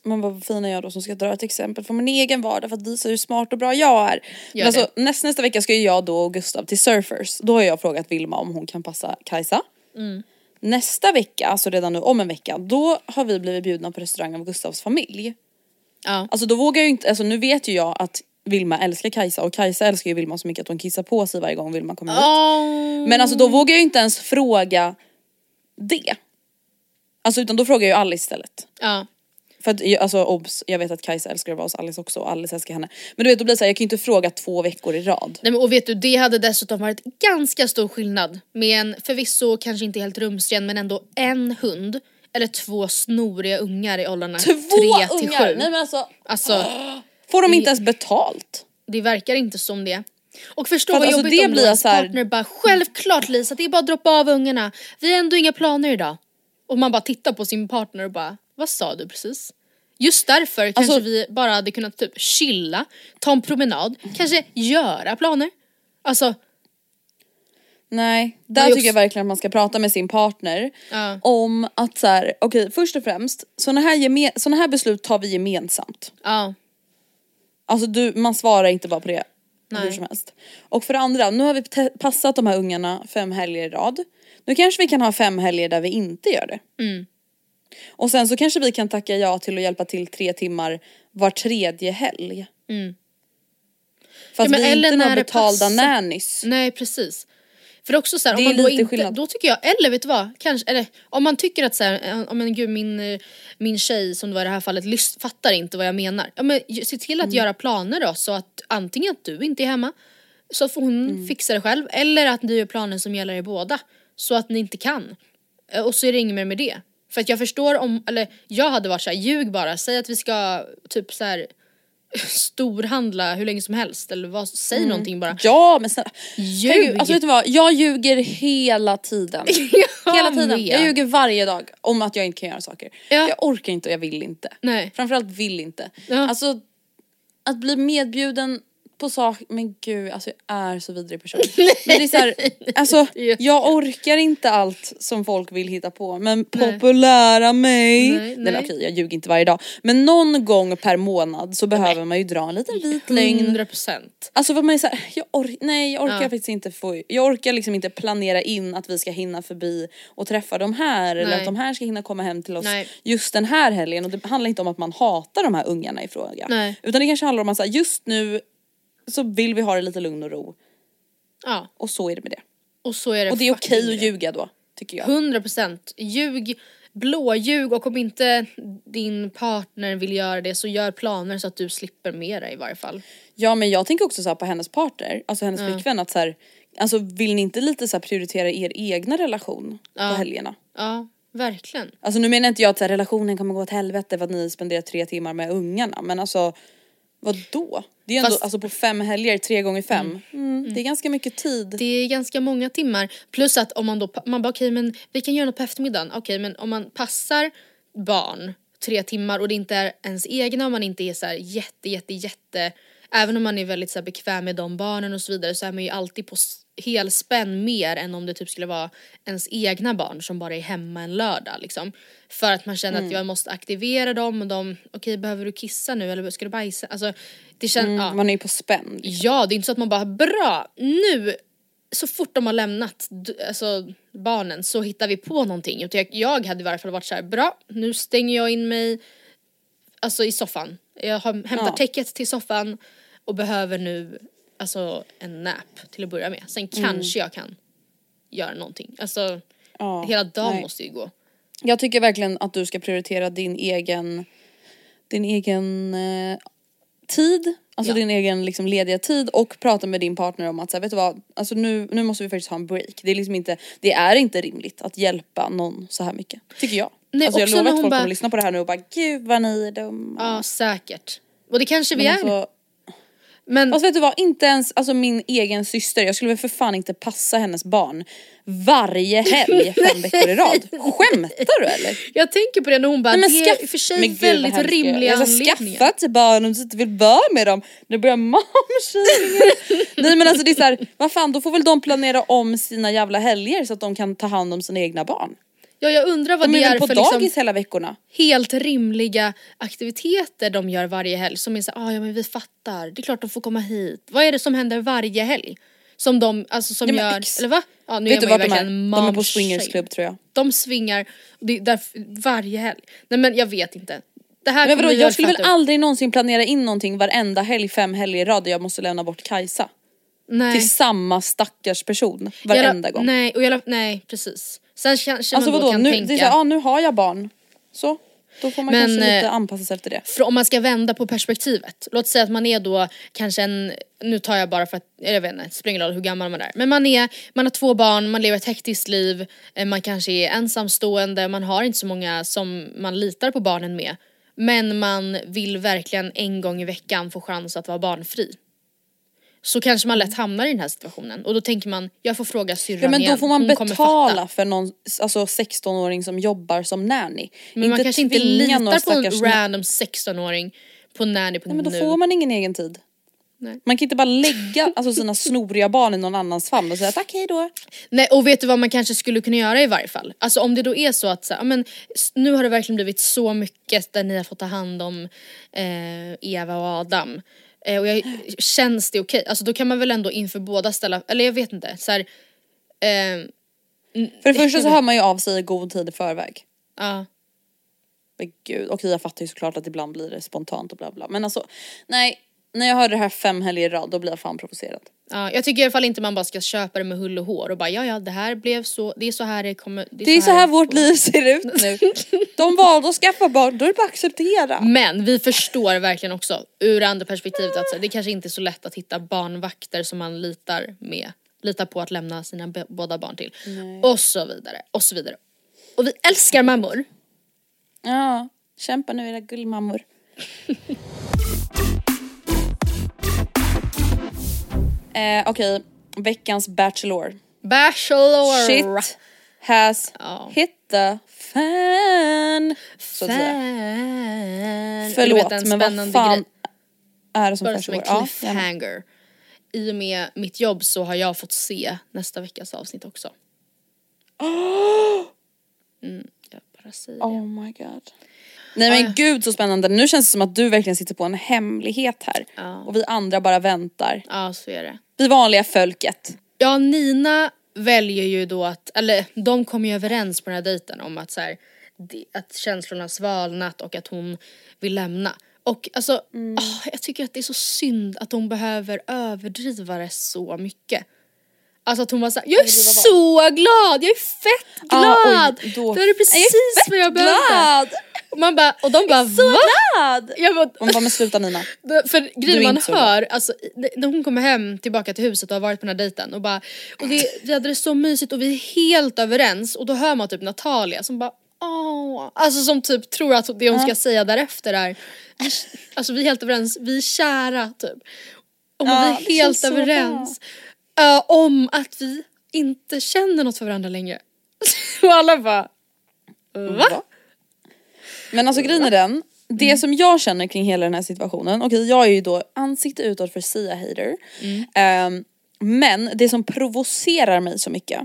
man bara vad fin är jag då som ska dra ett exempel från min egen vardag för att visa hur smart och bra jag är. Men alltså, näst, nästa vecka ska ju jag då och Gustav till Surfers. Då har jag frågat Vilma om hon kan passa Kajsa. Mm. Nästa vecka, alltså redan nu om en vecka, då har vi blivit bjudna på restaurang av Gustavs familj. Ja. Alltså då vågar jag ju inte, alltså nu vet ju jag att Vilma älskar Kajsa och Kajsa älskar ju Vilma så mycket att hon kissar på sig varje gång Vilma kommer hit. Oh. Men alltså då vågar jag ju inte ens fråga det. Alltså utan då frågar jag ju Alice istället. Ja. För att jag- alltså obs, jag vet att Kajsa älskar att vara hos Alice också och Alice älskar henne. Men du vet då blir det så här, jag kan ju inte fråga två veckor i rad. Nej men och vet du, det hade dessutom varit ganska stor skillnad med en förvisso kanske inte helt rumsren men ändå en hund eller två snoriga ungar i åldrarna Två 3 till ungar! 7. Nej men alltså, Alltså får de Det- inte ens betalt? det verkar inte som det. Och förstå För att vad alltså, jobbigt det om blir så här- partner bara självklart Lisa det är bara att droppa av ungarna. Vi har ändå inga planer idag. Och man bara tittar på sin partner och bara vad sa du precis? Just därför kanske Alltså- vi bara hade kunnat typ chilla, ta en promenad, kanske göra planer. Alltså Nej, där är tycker också- jag verkligen att man ska prata med sin partner Ja. om att så här, okej först och främst, såna här, såna här beslut tar vi gemensamt. ja. Alltså du, man svarar inte bara på det hur Nej. som helst. Och för det andra, nu har vi passat de här ungarna fem helger i rad. Nu kanske vi kan ha fem helger där vi inte gör det. Mm. Och sen så kanske vi kan tacka ja till att hjälpa till tre timmar var tredje helg. Mm. Ja, men vi är inte några betalda nannys. Nej precis. För också så här, om man då inte, skillnad. då tycker jag, eller vet du vad, kanske, eller om man tycker att så här, eh, ja men gud min, eh, min tjej som det var i det här fallet lys- fattar inte vad jag menar. Ja men se till att Mm. göra planer då så att antingen att du inte är hemma så får hon Mm. fixa det själv eller att ni gör planer som gäller er båda så att ni inte kan. Eh, Och så är det inget mer med det. För att jag förstår om, eller jag hade varit så här, ljug bara, säg att vi ska typ så här (laughs) storhandla hur länge som helst eller vad, säg någonting bara. Ja men snälla. Ljug! Alltså vet du vad, jag ljuger hela tiden. (laughs) hela tiden. med. Jag ljuger varje dag om att jag inte kan göra saker. Ja. Jag orkar inte och jag vill inte. Nej. Framförallt vill inte. Ja. Alltså att bli medbjuden på sak, men gud alltså jag är så vidrig person. (laughs) men det är så här, alltså jag orkar inte allt som folk vill hitta på men Nej. populära mig. Nej, Nej, nej. okej jag ljuger inte varje dag. Men någon gång per månad så behöver man ju dra en liten vit lögn. 100 procent. Alltså för man är såhär, jag or- nej jag orkar Ja. faktiskt inte få, jag orkar liksom inte planera in att vi ska hinna förbi och träffa de här eller Nej. att de här ska hinna komma hem till oss Nej. just den här helgen och det handlar inte om att man hatar de här ungarna i fråga. Nej. Utan det kanske handlar om att så här, just nu så vill vi ha det lite lugn och ro Ja, och så är det med det. och så är det Och det är okej fucking att ljuga då, tycker jag. 100 procent. Ljug, blåljug och om inte din partner vill göra det så gör planer så att du slipper med det i varje fall. Ja men jag tänker också så på hennes partner, alltså hennes flickvän att så här, alltså vill ni inte lite så prioritera er egna relation på helgerna? Ja, verkligen. Alltså nu menar inte jag att här, relationen kommer gå åt helvete för att ni spenderar tre timmar med ungarna men alltså vadå? Det är ändå Fast- alltså på fem helger, tre gånger fem. Mm, Det är ganska mycket tid. Det är ganska många timmar. Plus att om man då, man bara okej men vi kan göra något på eftermiddagen. Okej men om man passar barn tre timmar och det inte är ens egna och man inte är så här jätte jätte jätte Även om man är väldigt så här bekväm med de barnen och så vidare så är man ju alltid på helspänn mer än om det typ skulle vara ens egna barn som bara är hemma en lördag liksom. För att man känner att jag måste aktivera dem och de, okej behöver du kissa nu eller ska du bajsa? Alltså det känns, ja. Man är ju på spänn. Ja, det är inte så att man bara bra, nu så fort de har lämnat alltså, barnen så hittar vi på någonting. Jag, jag hade i varje fall varit så här, bra nu stänger jag in mig alltså i soffan. Jag har, hämtar Ja. täcket till soffan och behöver nu alltså en nap till att börja med. Sen kanske jag kan göra någonting. Alltså Mm. Ja, hela dagen nej. måste ju gå. Jag tycker verkligen att du ska prioritera din egen, din egen eh, tid, alltså Ja. din egen liksom lediga tid och prata med din partner om att så här, vet du vad, alltså nu, nu måste vi faktiskt ha en break. Det är liksom inte, det är inte rimligt att hjälpa någon så här mycket. Tycker jag. Nej, alltså jag lovar att folk bara- kommer lyssna på det här nu och bara gud vad ni är dumma. Ja, säkert. Och det kanske vi Men är. alltså, Men Alltså vet du vad, inte ens alltså min egen syster, jag skulle väl för fan inte passa hennes barn varje helg (laughs) fem veckor i rad. Skämtar du eller? jag tänker på det när hon bara, Nej, men det är i och för sig Men gud, väldigt jag rimliga Jag ska anledningar. skaffa till barn om du inte vill vara med dem. Nu börjar momshamingen. (laughs) Nej men alltså det är såhär, vad fan då får väl de planera om sina jävla helger så att de kan ta hand om sina egna barn. Ja jag undrar vad De det är är på för dagis liksom hela veckorna. helt rimliga aktiviteter de gör varje helg som är så ah, ja men vi fattar, det är klart de får komma hit. Vad är det som händer varje helg? Som de, alltså som Ja, gör, ex- eller va? Ja nu Vet är man ju vart de är? verkligen De är på swingersklubb tror jag. De swingar, det där, varje helg. Nej men jag vet inte. Det här Men vadå, jag skulle väl upp. aldrig någonsin planera in någonting varenda helg, fem helger i rad där jag måste lämna bort Kajsa. nej. Till samma stackars person Jag varenda la- gång. Nej, och jag nej precis. Sen kanske Alltså man då vadå, kan nu, tänka, det är så, här, ja, nu har jag barn. Så, då får man Men, kanske lite eh, anpassa sig efter det. för om man ska vända på perspektivet. Låt säga att man är då kanske en, nu tar jag bara för att, jag vet inte, det spelar ingen roll hur gammal man är. Men man är, man har två barn, man lever ett hektiskt liv, eh, man kanske är ensamstående, man har inte så många som man litar på barnen med. Men man vill verkligen en gång i veckan få chans att vara barnfri. Så kanske man lätt hamnar i den här situationen och då tänker man, jag får fråga syrran Ja men då igen. får man Hon betala för någon alltså 16-åring som jobbar som nanny. Men man kanske inte litar på en random 16-åring på nanny.nu. Nej men då får man ingen egen tid. Nej. Man kan inte bara lägga alltså, sina (laughs) snoriga barn i någon annans famn och säga tack hej då. Nej och vet du vad man kanske skulle kunna göra i varje fall? Alltså om det då är så att så här, men, nu har det verkligen blivit så mycket där ni har fått ta hand om eh, Eva och Adam. Eh, och jag, känns det okej? Alltså då kan man väl ändå inför båda ställa, eller jag vet inte, så här, eh, För det första så (laughs) hör man ju av sig i god tid i förväg. ja. Men gud, okej jag fattar ju såklart att ibland blir det spontant och bla bla. Men alltså nej, när jag hör det här fem helger i rad då blir jag fan provocerad. Ja, jag tycker i alla fall inte man bara ska köpa det med hull och hår och bara ja ja det här blev så, det är så här det kommer. Det är så här det vårt får- liv ser ut nu. (laughs) De valde att skaffa barn, då är det bara att acceptera. Men vi förstår verkligen också ur andra perspektivet att så här, det kanske inte är så lätt att hitta barnvakter som man litar med, litar på att lämna sina båda barn till. Och så vidare, och så vidare. Och vi älskar mammor. Ja, kämpa nu era gullmammor. (laughs) eh, Okej, veckans Bachelor. Bachelor! Shit has Ja. hit the fan. Så. Fan. Förlåt vet, en men vad spännande fan grej. är det som Bara som en? Ja. I och med mitt jobb så har jag fått se nästa veckas avsnitt också. (gasps) Mm, jag bara säger det. Oh my god. Nej men gud så spännande. Nu känns det som att du verkligen sitter på en hemlighet här. Ja. Och vi andra bara väntar. Ja så är det. Vi vanliga folket. Ja Nina väljer ju då att, eller de kommer ju överens på den här dejten om att så här, att känslorna har svalnat och att hon vill lämna. Och alltså, ah, jag tycker att det är så synd att hon behöver överdriva det så mycket. Alltså att hon var såhär, jag är så glad, jag är fett Ah, glad! oj, då- det är precis vad jag behövde. glad! Man bara, och de bara Så va? glad! Jag bara, Man bara, men sluta Nina. (laughs) för grejen man hör, alltså, när hon kommer hem tillbaka till huset och har varit på den här dejten och bara och det, vi hade det så mysigt och vi är helt överens och då hör man typ Natalia som bara åh, alltså som typ tror att det hon ska säga därefter är alltså vi är helt överens, vi är kära typ. Och Ja, vi är helt överens eh, om att vi inte känner något för varandra längre. (laughs) och alla bara va? Men alltså grejen är den, det Mm. som jag känner kring hela den här situationen, okej jag är ju då ansikte utåt för Sia-hater. Mm. Ehm, men det som provocerar mig så mycket,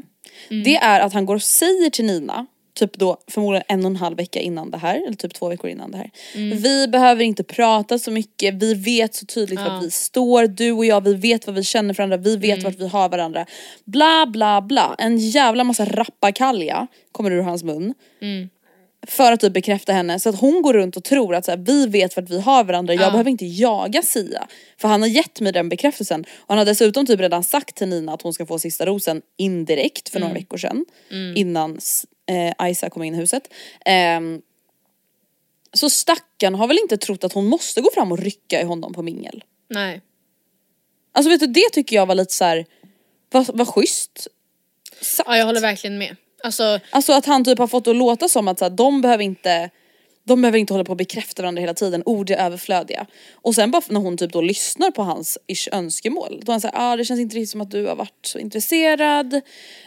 Mm. det är att han går och säger till Nina, typ då förmodligen en och en halv vecka innan det här, eller typ två veckor innan det här. Mm. Vi behöver inte prata så mycket, vi vet så tydligt vart vi står, du och jag, vi vet vad vi känner för varandra, vi vet Mm. vart vi har varandra. Bla bla bla, en jävla massa rappakalja kommer ur hans mun. För att typ bekräfta henne så att hon går runt och tror att så här, vi vet vart vi har varandra, jag behöver inte jaga Sia. För han har gett mig den bekräftelsen. Och han har dessutom typ redan sagt till Nina att hon ska få sista rosen indirekt för några veckor sedan. Innan eh, Isa kom in i huset. Ehm, så stackarn har väl inte trott att hon måste gå fram och rycka i honom på mingel. Nej. Alltså vet du det tycker jag var lite så här. vad, vad schysst. Sagt. Ja jag håller verkligen med. Alltså Alltså att han typ har fått att låta som att så här, de behöver inte de behöver inte hålla på och bekräfta varandra hela tiden, ord är överflödiga. Och sen bara när hon typ då lyssnar på hans ish önskemål, då är han såhär, ah, det känns inte riktigt som att du har varit så intresserad.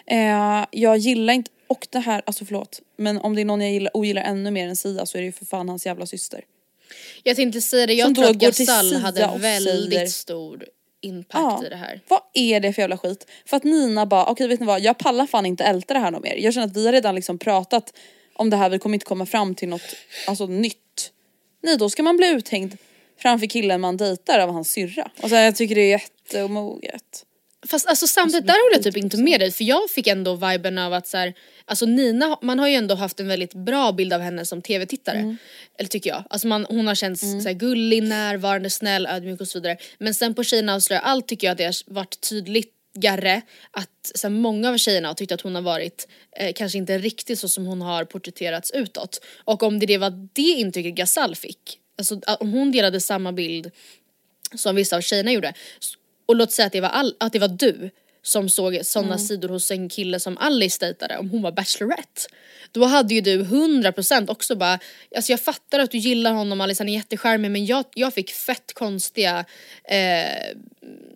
Eh, jag gillar inte, och det här, alltså förlåt, men om det är någon jag gillar, ogillar ännu mer än Sia så är det ju för fan hans jävla syster. Jag tänkte säga det, jag Som tror att Gasall hade väldigt säger- stor impact i det här. Vad är det för jävla skit? För att Nina bara, okej vet ni vad, jag pallar fan inte älta det här något mer. Jag känner att vi har redan liksom pratat om det här, vi kommer inte komma fram till något alltså, nytt. Nej då ska man bli uthängd framför killen man dejtar av hans syrra. Och så här, jag tycker det är jätteomoget. Fast alltså samtidigt, där håller jag typ inte med dig för jag fick ändå viben av att så här, alltså Nina, man har ju ändå haft en väldigt bra bild av henne som tv-tittare. Eller tycker jag. Alltså man, hon har känts så här, gullig, närvarande, snäll, ödmjuk och så vidare. Men sen på Tjejerna avslöjar allt tycker jag att det har varit tydligare att så här, många av tjejerna har tyckt att hon har varit eh, kanske inte riktigt så som hon har porträtterats utåt. Och om det var det intrycket Gasall fick, alltså om hon delade samma bild som vissa av tjejerna gjorde. Och låt säga att det var, all, att det var du som såg sådana sidor hos en kille som Alice dejtade om hon var bachelorette. Då hade ju du 100% också bara, alltså jag fattar att du gillar honom Alice, han är jättecharmig men jag, jag fick fett konstiga, eh,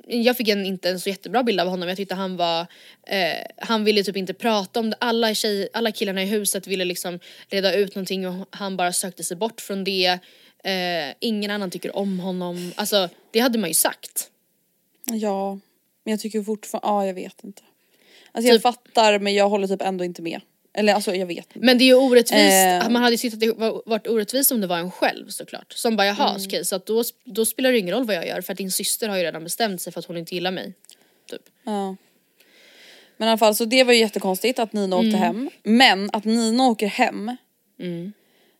jag fick en, inte en så jättebra bild av honom, jag tyckte han var, eh, han ville typ inte prata om det, alla, tjej, alla killarna i huset ville liksom reda ut någonting och han bara sökte sig bort från det. Eh, ingen annan tycker om honom, alltså det hade man ju sagt. Ja, men jag tycker fortfarande, ja jag vet inte. Alltså jag Typ- fattar men jag håller typ ändå inte med. Eller alltså jag vet inte. Men det är ju orättvist, Eh. man hade ju tyckt att det var, varit orättvist om det var en själv såklart. Som bara jaha Mm. okej så att då, då spelar det ingen roll vad jag gör för att din syster har ju redan bestämt sig för att hon inte gillar mig. Typ. Ja. Men i alla fall så det var ju jättekonstigt att Nina åkte hem. Men att Nina åker hem.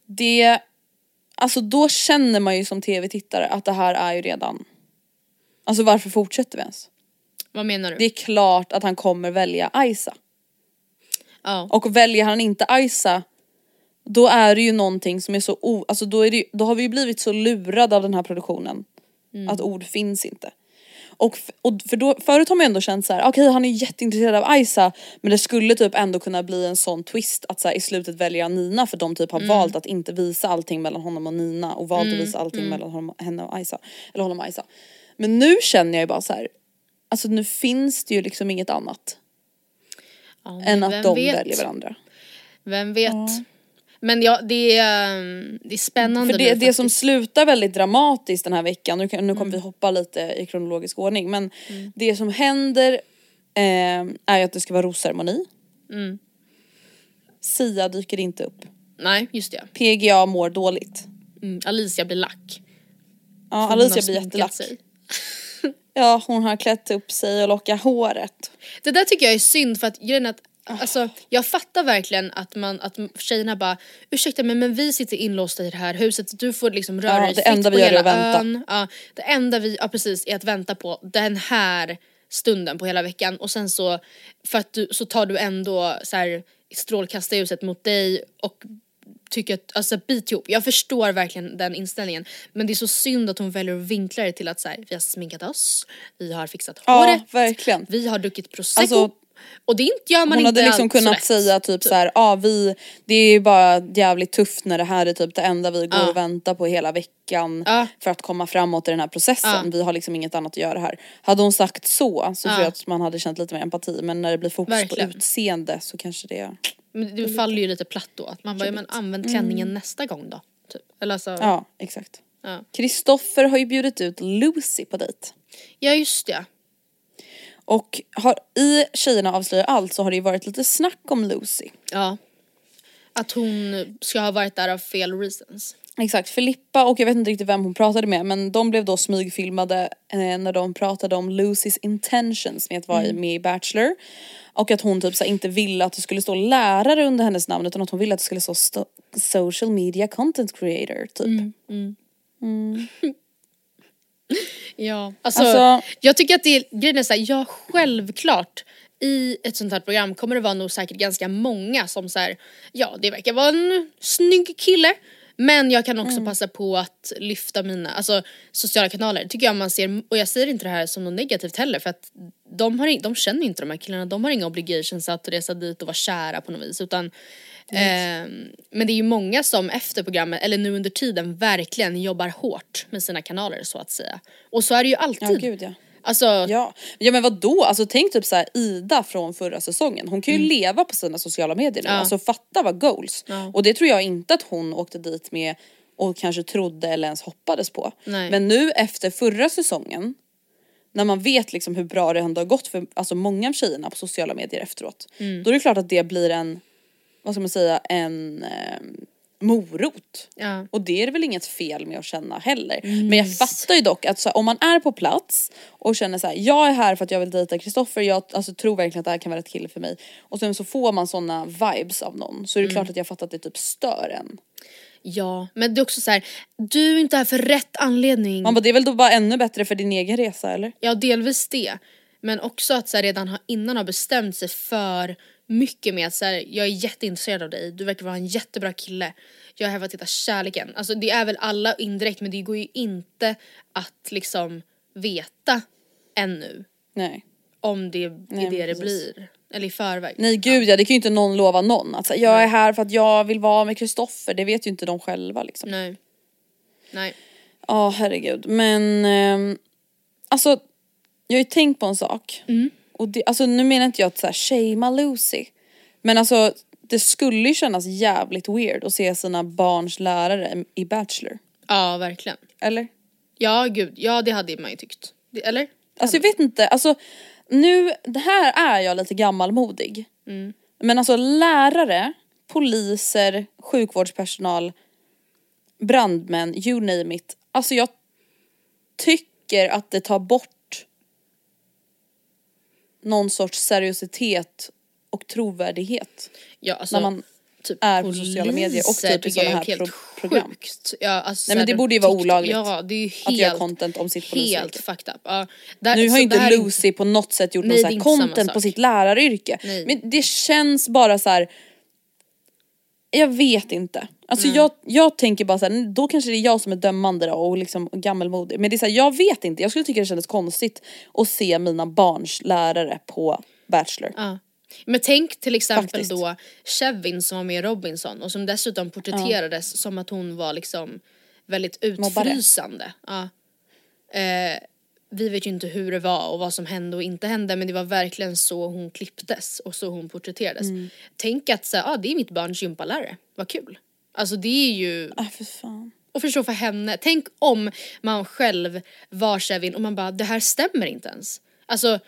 Det, alltså då känner man ju som tv-tittare att det här är ju redan. Alltså varför fortsätter vi ens? Vad menar du? Det är klart att han kommer välja Isa. ja. Och väljer han inte Isa då är det ju någonting som är så o... Alltså då, är det, då har vi ju blivit så lurade av den här produktionen. Att ord finns inte. Och, och för då, förut har man ju ändå känt så här: okej han är jätteintresserad av Isa men det skulle typ ändå kunna bli en sån twist att så här, i slutet välja Nina för de typ har valt att inte visa allting mellan honom och Nina och valt att visa allting mellan honom, henne och Isa. Eller honom och Isa. Men nu känner jag ju bara så här. alltså nu finns det ju liksom inget annat Ja, än att de vet? väljer varandra. Vem vet? Men ja det är, um, det är spännande För det, nu det som slutar väldigt dramatiskt den här veckan, nu, nu Mm. kommer vi hoppa lite i kronologisk ordning men det som händer eh, är att det ska vara rosceremoni. Mm. Sia dyker inte upp. Nej just det. PGA mår dåligt. Mm, Alicia blir lack. Ja, Alicia blir jättelack. sig. (laughs) Ja, hon har klätt upp sig och lockat håret. Det där tycker jag är synd för att grejen är att Alltså, jag fattar verkligen att, man, att tjejerna bara ursäkta mig men vi sitter inlåsta i det här huset, du får liksom röra Ja, dig det fritt enda på vi gör är hela att vänta. ön. Ja, det enda vi, ja precis, är att vänta på den här stunden på hela veckan och sen så, för att du, så tar du ändå så här strålkastarljuset mot dig och tycker att, alltså bit ihop. Jag förstår verkligen den inställningen. Men det är så synd att hon väljer att vinkla det till att så här, vi har sminkat oss, vi har fixat Ja, håret, verkligen. vi har druckit prosecco. Alltså, och det inte, gör man Hon inte hade liksom kunnat lätt. säga typ så här, ja vi, det är ju bara jävligt tufft när det här är typ det enda vi går Ja. och väntar på hela veckan Ja. för att komma framåt i den här processen. Ja. Vi har liksom inget annat att göra här. Hade hon sagt så så tror jag att man hade känt lite mer empati men när det blir fokus Verkligen. på utseende så kanske det, Men det faller ju lite platt då. Att man bara, ja, men använd klänningen nästa gång då. Typ. Eller alltså, ja. Mm. ja exakt. Ja. Kristoffer har ju bjudit ut Lucy på dejt. just det. Och har, i Tjejerna avslöjar allt så har det ju varit lite snack om Lucy. Ja. Att hon ska ha varit där av fel reasons. Exakt, Filippa och jag vet inte riktigt vem hon pratade med men de blev då smygfilmade eh, när de pratade om Lucys intentions med att vara med i Bachelor. Och att hon typ så inte ville att det skulle stå lärare under hennes namn utan att hon ville att det skulle stå sto- social media content creator typ. (laughs) Ja. Alltså, Alltså- jag tycker att det är, grejen är såhär, ja självklart i ett sånt här program kommer det vara nog säkert ganska många som såhär, ja det verkar vara en snygg kille men jag kan också passa på att lyfta mina, alltså sociala kanaler tycker jag man ser, och jag säger inte det här som något negativt heller för att de, har, de känner inte de här killarna, de har inga obligations att resa dit och vara kära på något vis utan ehm, men det är ju många som efter programmet, eller nu under tiden, verkligen jobbar hårt med sina kanaler så att säga. Och så är det ju Ja alltid. gud ja. Alltså, Ja. ja men vad då? alltså tänk typ så här Ida från förra säsongen. Hon kan ju leva på sina sociala medier nu. Mm. Ja. Alltså fatta vad goals. Ja. Och det tror jag inte att hon åkte dit med och kanske trodde eller ens hoppades på. Nej. Men nu efter förra säsongen när man vet liksom hur bra det ändå har gått för alltså många av tjejerna på sociala medier efteråt. Mm. Då är det klart att det blir en, vad ska man säga, en eh, morot. ja. Och det är det väl inget fel med att känna heller. Men jag fattar ju dock att så, om man är på plats och känner så här: jag är här för att jag vill dejta Kristoffer, jag alltså, tror verkligen att det här kan vara ett kille för mig. Och sen så får man såna vibes av någon så är det klart att jag fattar att det typ stör en. ja, men det är också så här, du är inte här för rätt anledning. Man bara, det är väl då bara ännu bättre för din egen resa eller? Ja, delvis det. Men också att så här, redan ha, innan ha bestämt sig för mycket med att så här, jag är jätteintresserad av dig, du verkar vara en jättebra kille. Jag är här för att hitta kärleken. Alltså det är väl alla indirekt men det går ju inte att liksom veta ännu Nej. om det är Nej, det det precis. blir. Eller i förväg. Nej gud ja, det kan ju inte någon lova någon. Att så här, jag är här för att jag vill vara med Kristoffer, det vet ju inte de själva liksom. Nej. Nej. Ja herregud men ehm, alltså jag har ju tänkt på en sak. Och det, alltså nu menar inte jag att såhär shamea Lucy. Men alltså det skulle ju kännas jävligt weird att se sina barns lärare i Bachelor. Ja, verkligen. Eller? Ja, gud. Ja, det hade man ju tyckt. Det, eller? Alltså jag vet inte, alltså nu, det här är jag lite gammalmodig. Men alltså lärare, poliser, sjukvårdspersonal, brandmän, you name it. Alltså jag tycker att det tar bort någon sorts seriositet och trovärdighet. Ja, alltså, När man typ är på sociala medier och typ i är här helt pro- program. Sjukt. Ja, alltså, Nej, men det borde ju vara olagligt Ja, det är ju helt, att göra content om sitt polisyrke. Helt fucked up. Ja, där, Nu har ju inte Lucy på något sätt gjort Nej, någon så här inte content på sitt läraryrke. Nej. Men det känns bara så här. Jag vet inte. Alltså jag, jag tänker bara så här, då kanske det är jag som är dömande då och liksom gammelmodig. Men det är så här, jag vet inte. Jag skulle tycka det kändes konstigt att se mina barns lärare på Bachelor. Ja. Men tänk till exempel Faktiskt. då Kevin som var med i Robinson och som dessutom porträtterades som att hon var liksom väldigt utfrysande. Ja. Eh, vi vet ju inte hur det var och vad som hände och inte hände men det var verkligen så hon klipptes och så hon porträtterades. Mm. Tänk att här, ah, det är mitt barns gympalärare, vad kul. Alltså det är ju Ah, för fan. och förstå för henne, tänk om man själv var Kevin och man bara det här stämmer inte ens. Alltså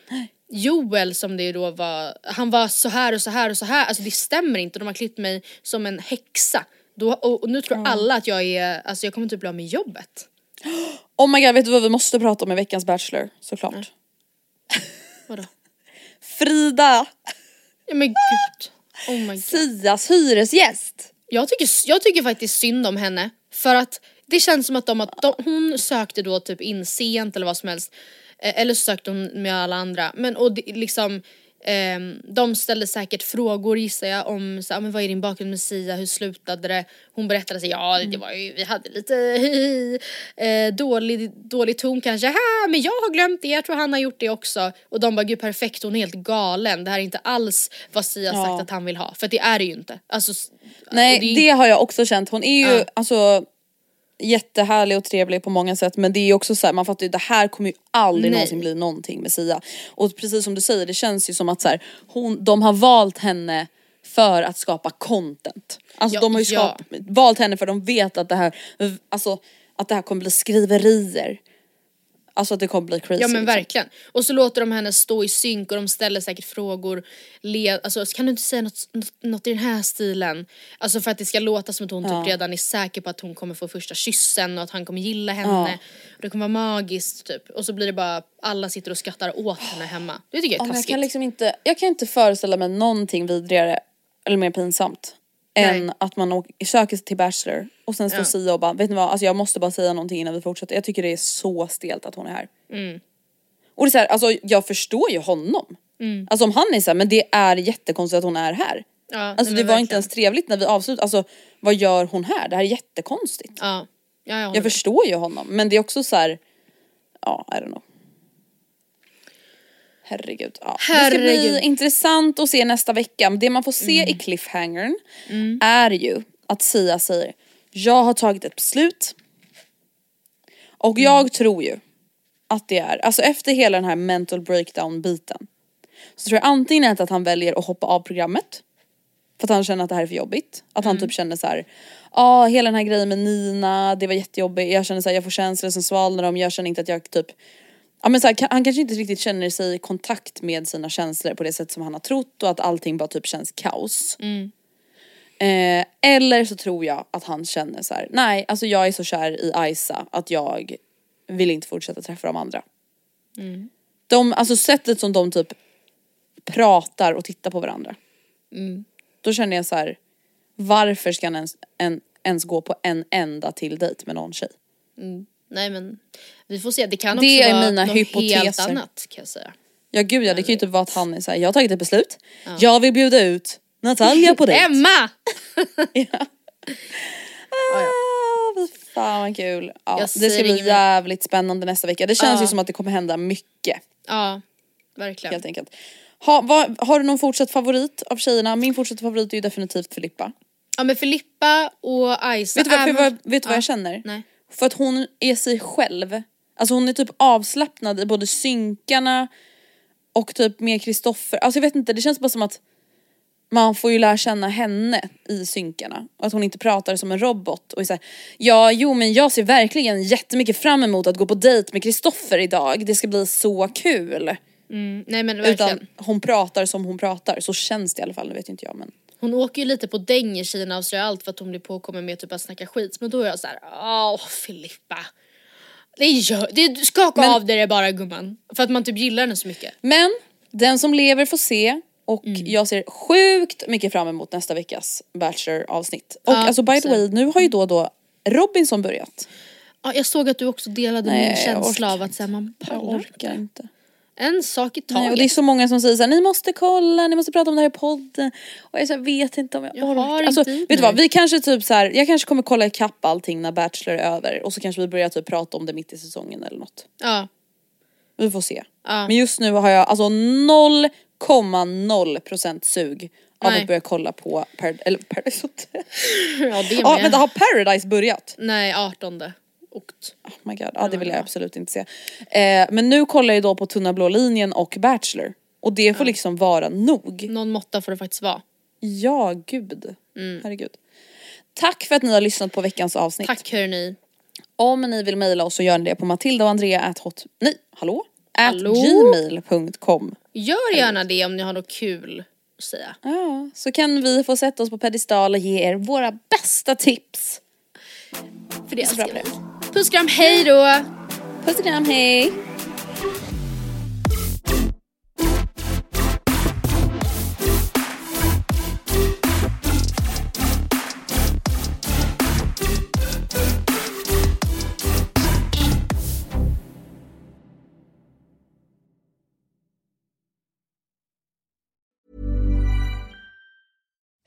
Joel som det då var, han var så här och så här och så här, alltså det stämmer inte, de har klippt mig som en häxa. Då, och, och nu tror alla att jag är, alltså jag kommer typ bli av med jobbet. Oh my god, vet du vad vi måste prata om i veckans Bachelor? Såklart. Vadå? Frida! Ja men gud. Oh my god. Sias hyresgäst! Jag tycker, jag tycker faktiskt synd om henne för att det känns som att, de, att de, hon sökte då typ in sent eller vad som helst. Eh, eller så sökte hon med alla andra. Men och det, liksom de ställde säkert frågor gissar jag om så, ah, men vad är din bakgrund med Sia, hur slutade det? Hon berättade så ja det var ju, vi hade lite (laughs) eh, dålig, dålig ton kanske, ha, men jag har glömt det, jag tror han har gjort det också. Och de bara gud perfekt, hon är helt galen, det här är inte alls vad Sia Ja. sagt att han vill ha. För det är det ju inte. Alltså, Nej det, är- har jag också känt. Hon är ju Ja. alltså jättehärlig och trevlig på många sätt men det är också så här, man fattar ju det här kommer ju aldrig Nej. någonsin bli någonting med Sia. Och precis som du säger det känns ju som att så här, hon, de har valt henne för att skapa content. Alltså Ja, de har ju ja. skap, valt henne för de vet att det här, alltså att det här kommer bli skriverier. Alltså att det kommer bli crazy. Ja men liksom. verkligen. Och så låter de henne stå i synk och de ställer säkert frågor. Le, alltså kan du inte säga något, något, i den här stilen? Alltså för att det ska låta som att hon typ redan är säker på att hon kommer få första kyssen och att han kommer gilla henne. Och det kommer vara magiskt typ. Och så blir det bara, alla sitter och skrattar åt henne hemma. Det tycker jag Ja, är jag taskigt. kan liksom inte, jag kan inte föreställa mig någonting vidrigare eller mer pinsamt. Nej. Än att man åker, söker sig till Bachelor och sen står Ja. Sia och bara, vet ni vad, alltså jag måste bara säga någonting innan vi fortsätter. Jag tycker det är så stelt att hon är här. Mm. Och det är så här, alltså jag förstår ju honom. Alltså om han är så här, men det är jättekonstigt att hon är här. Mm. Ja, Alltså det var inte verkligen. ens trevligt när vi avslutade, alltså vad gör hon här? Det här är jättekonstigt. Ja. Ja, jag, Jag förstår ju honom men det är också så här. ja I don't know. Herregud. Ja. Det ska Herregud. bli intressant att se nästa vecka. Det man får se i cliffhangern är ju att Sia säger jag har tagit ett beslut. Och jag tror ju att det är, alltså efter hela den här mental breakdown biten. Så tror jag antingen att han väljer att hoppa av programmet. För att han känner att det här är för jobbigt. Att han typ känner så här. ja hela den här grejen med Nina, det var jättejobbigt. Jag känner så här, jag får känslor som svalnar om, jag känner inte att jag typ Ja men så här, han kanske inte riktigt känner sig i kontakt med sina känslor på det sätt som han har trott och att allting bara typ känns kaos. Eh, eller så tror jag att han känner så här: nej alltså jag är så kär i Isa att jag vill inte fortsätta träffa de andra. De, alltså sättet som de typ pratar och tittar på varandra. Då känner jag så här: varför ska han ens, en, ens gå på en enda till dejt med någon tjej? Nej men vi får se, det kan Det också är vara mina något helt hypoteser. annat kan jag säga. Ja gud ja det kan ju typ vara att han är såhär, jag har tagit ett beslut, jag vill bjuda ut Natalia på (laughs) dejt. Emma! (laughs) ja. Ah, fy fan vad kul. Ja, Jag det ska säger bli inget. jävligt spännande nästa vecka. Det känns Ja. ju som att det kommer hända mycket Ja, verkligen. helt enkelt. Ha, vad, har du någon fortsatt favorit av tjejerna? Min fortsatta favorit är ju definitivt Filippa. Ja men Filippa och Isa. Vet du vad, även- vet du vad Ja. jag känner? Nej. För att hon är sig själv. Alltså hon är typ avslappnad i både synkarna och typ med Kristoffer. Alltså jag vet inte, det känns bara som att man får ju lära känna henne i synkarna. Och att hon inte pratar som en robot och är såhär, ja jo men jag ser verkligen jättemycket fram emot att gå på dejt med Kristoffer idag. Det ska bli så kul. Mm, nej men verkligen. Utan hon pratar som hon pratar, så känns det i alla fall, det vet inte jag men. Hon åker ju lite på däng i Tjejerna avslöjar allt för att hon blir påkommen med typ att snacka skit. Men då är jag så här: åh Filippa. Det gör, det, skaka Men- av dig det bara gumman. För att man typ gillar henne så mycket. Men den som lever får se och Mm. jag ser sjukt mycket fram emot nästa veckas Bachelor avsnitt. Och Ja, alltså by the way, nu har ju då och då Robinson börjat. Ja, jag såg att du också delade Nej, min känsla av att säga man pallar inte. En sak i Nej, och det är taget. så många som säger såhär, ni måste kolla, ni måste prata om det här i podden. Och jag så här, vet inte om jag, Jag orkar. har Alltså, vet du vad, vi kanske typ så här, jag kanske kommer kolla ikapp allting när Bachelor är över och så kanske vi börjar typ prata om det mitt i säsongen eller något. Ja. Vi får se. Ja. Men just nu har jag alltså 0,0% sug av Nej. att börja kolla på Par- eller Paradise Hotel. (laughs) ja, det Ja med. vänta, har Paradise börjat? Nej, 18. Okt. Oh my god, ja det vill jag absolut inte se. Eh, men nu kollar jag då på Tunna blå linjen och Bachelor. Och det får liksom vara nog. Någon måtta får det faktiskt vara. Ja gud. Herregud. Tack för att ni har lyssnat på veckans avsnitt. Tack hörni. Om ni vill mejla oss så gör ni det på matilda och andrea at hot... Nej, hallå? Hallå? At gmail.com. Gör gärna det om ni har något kul att säga. Ja, så kan vi få sätta oss på pedestal och ge er våra bästa tips. För det Så bra älskar vi. Puss och kram, hej då! Puss och kram, hej!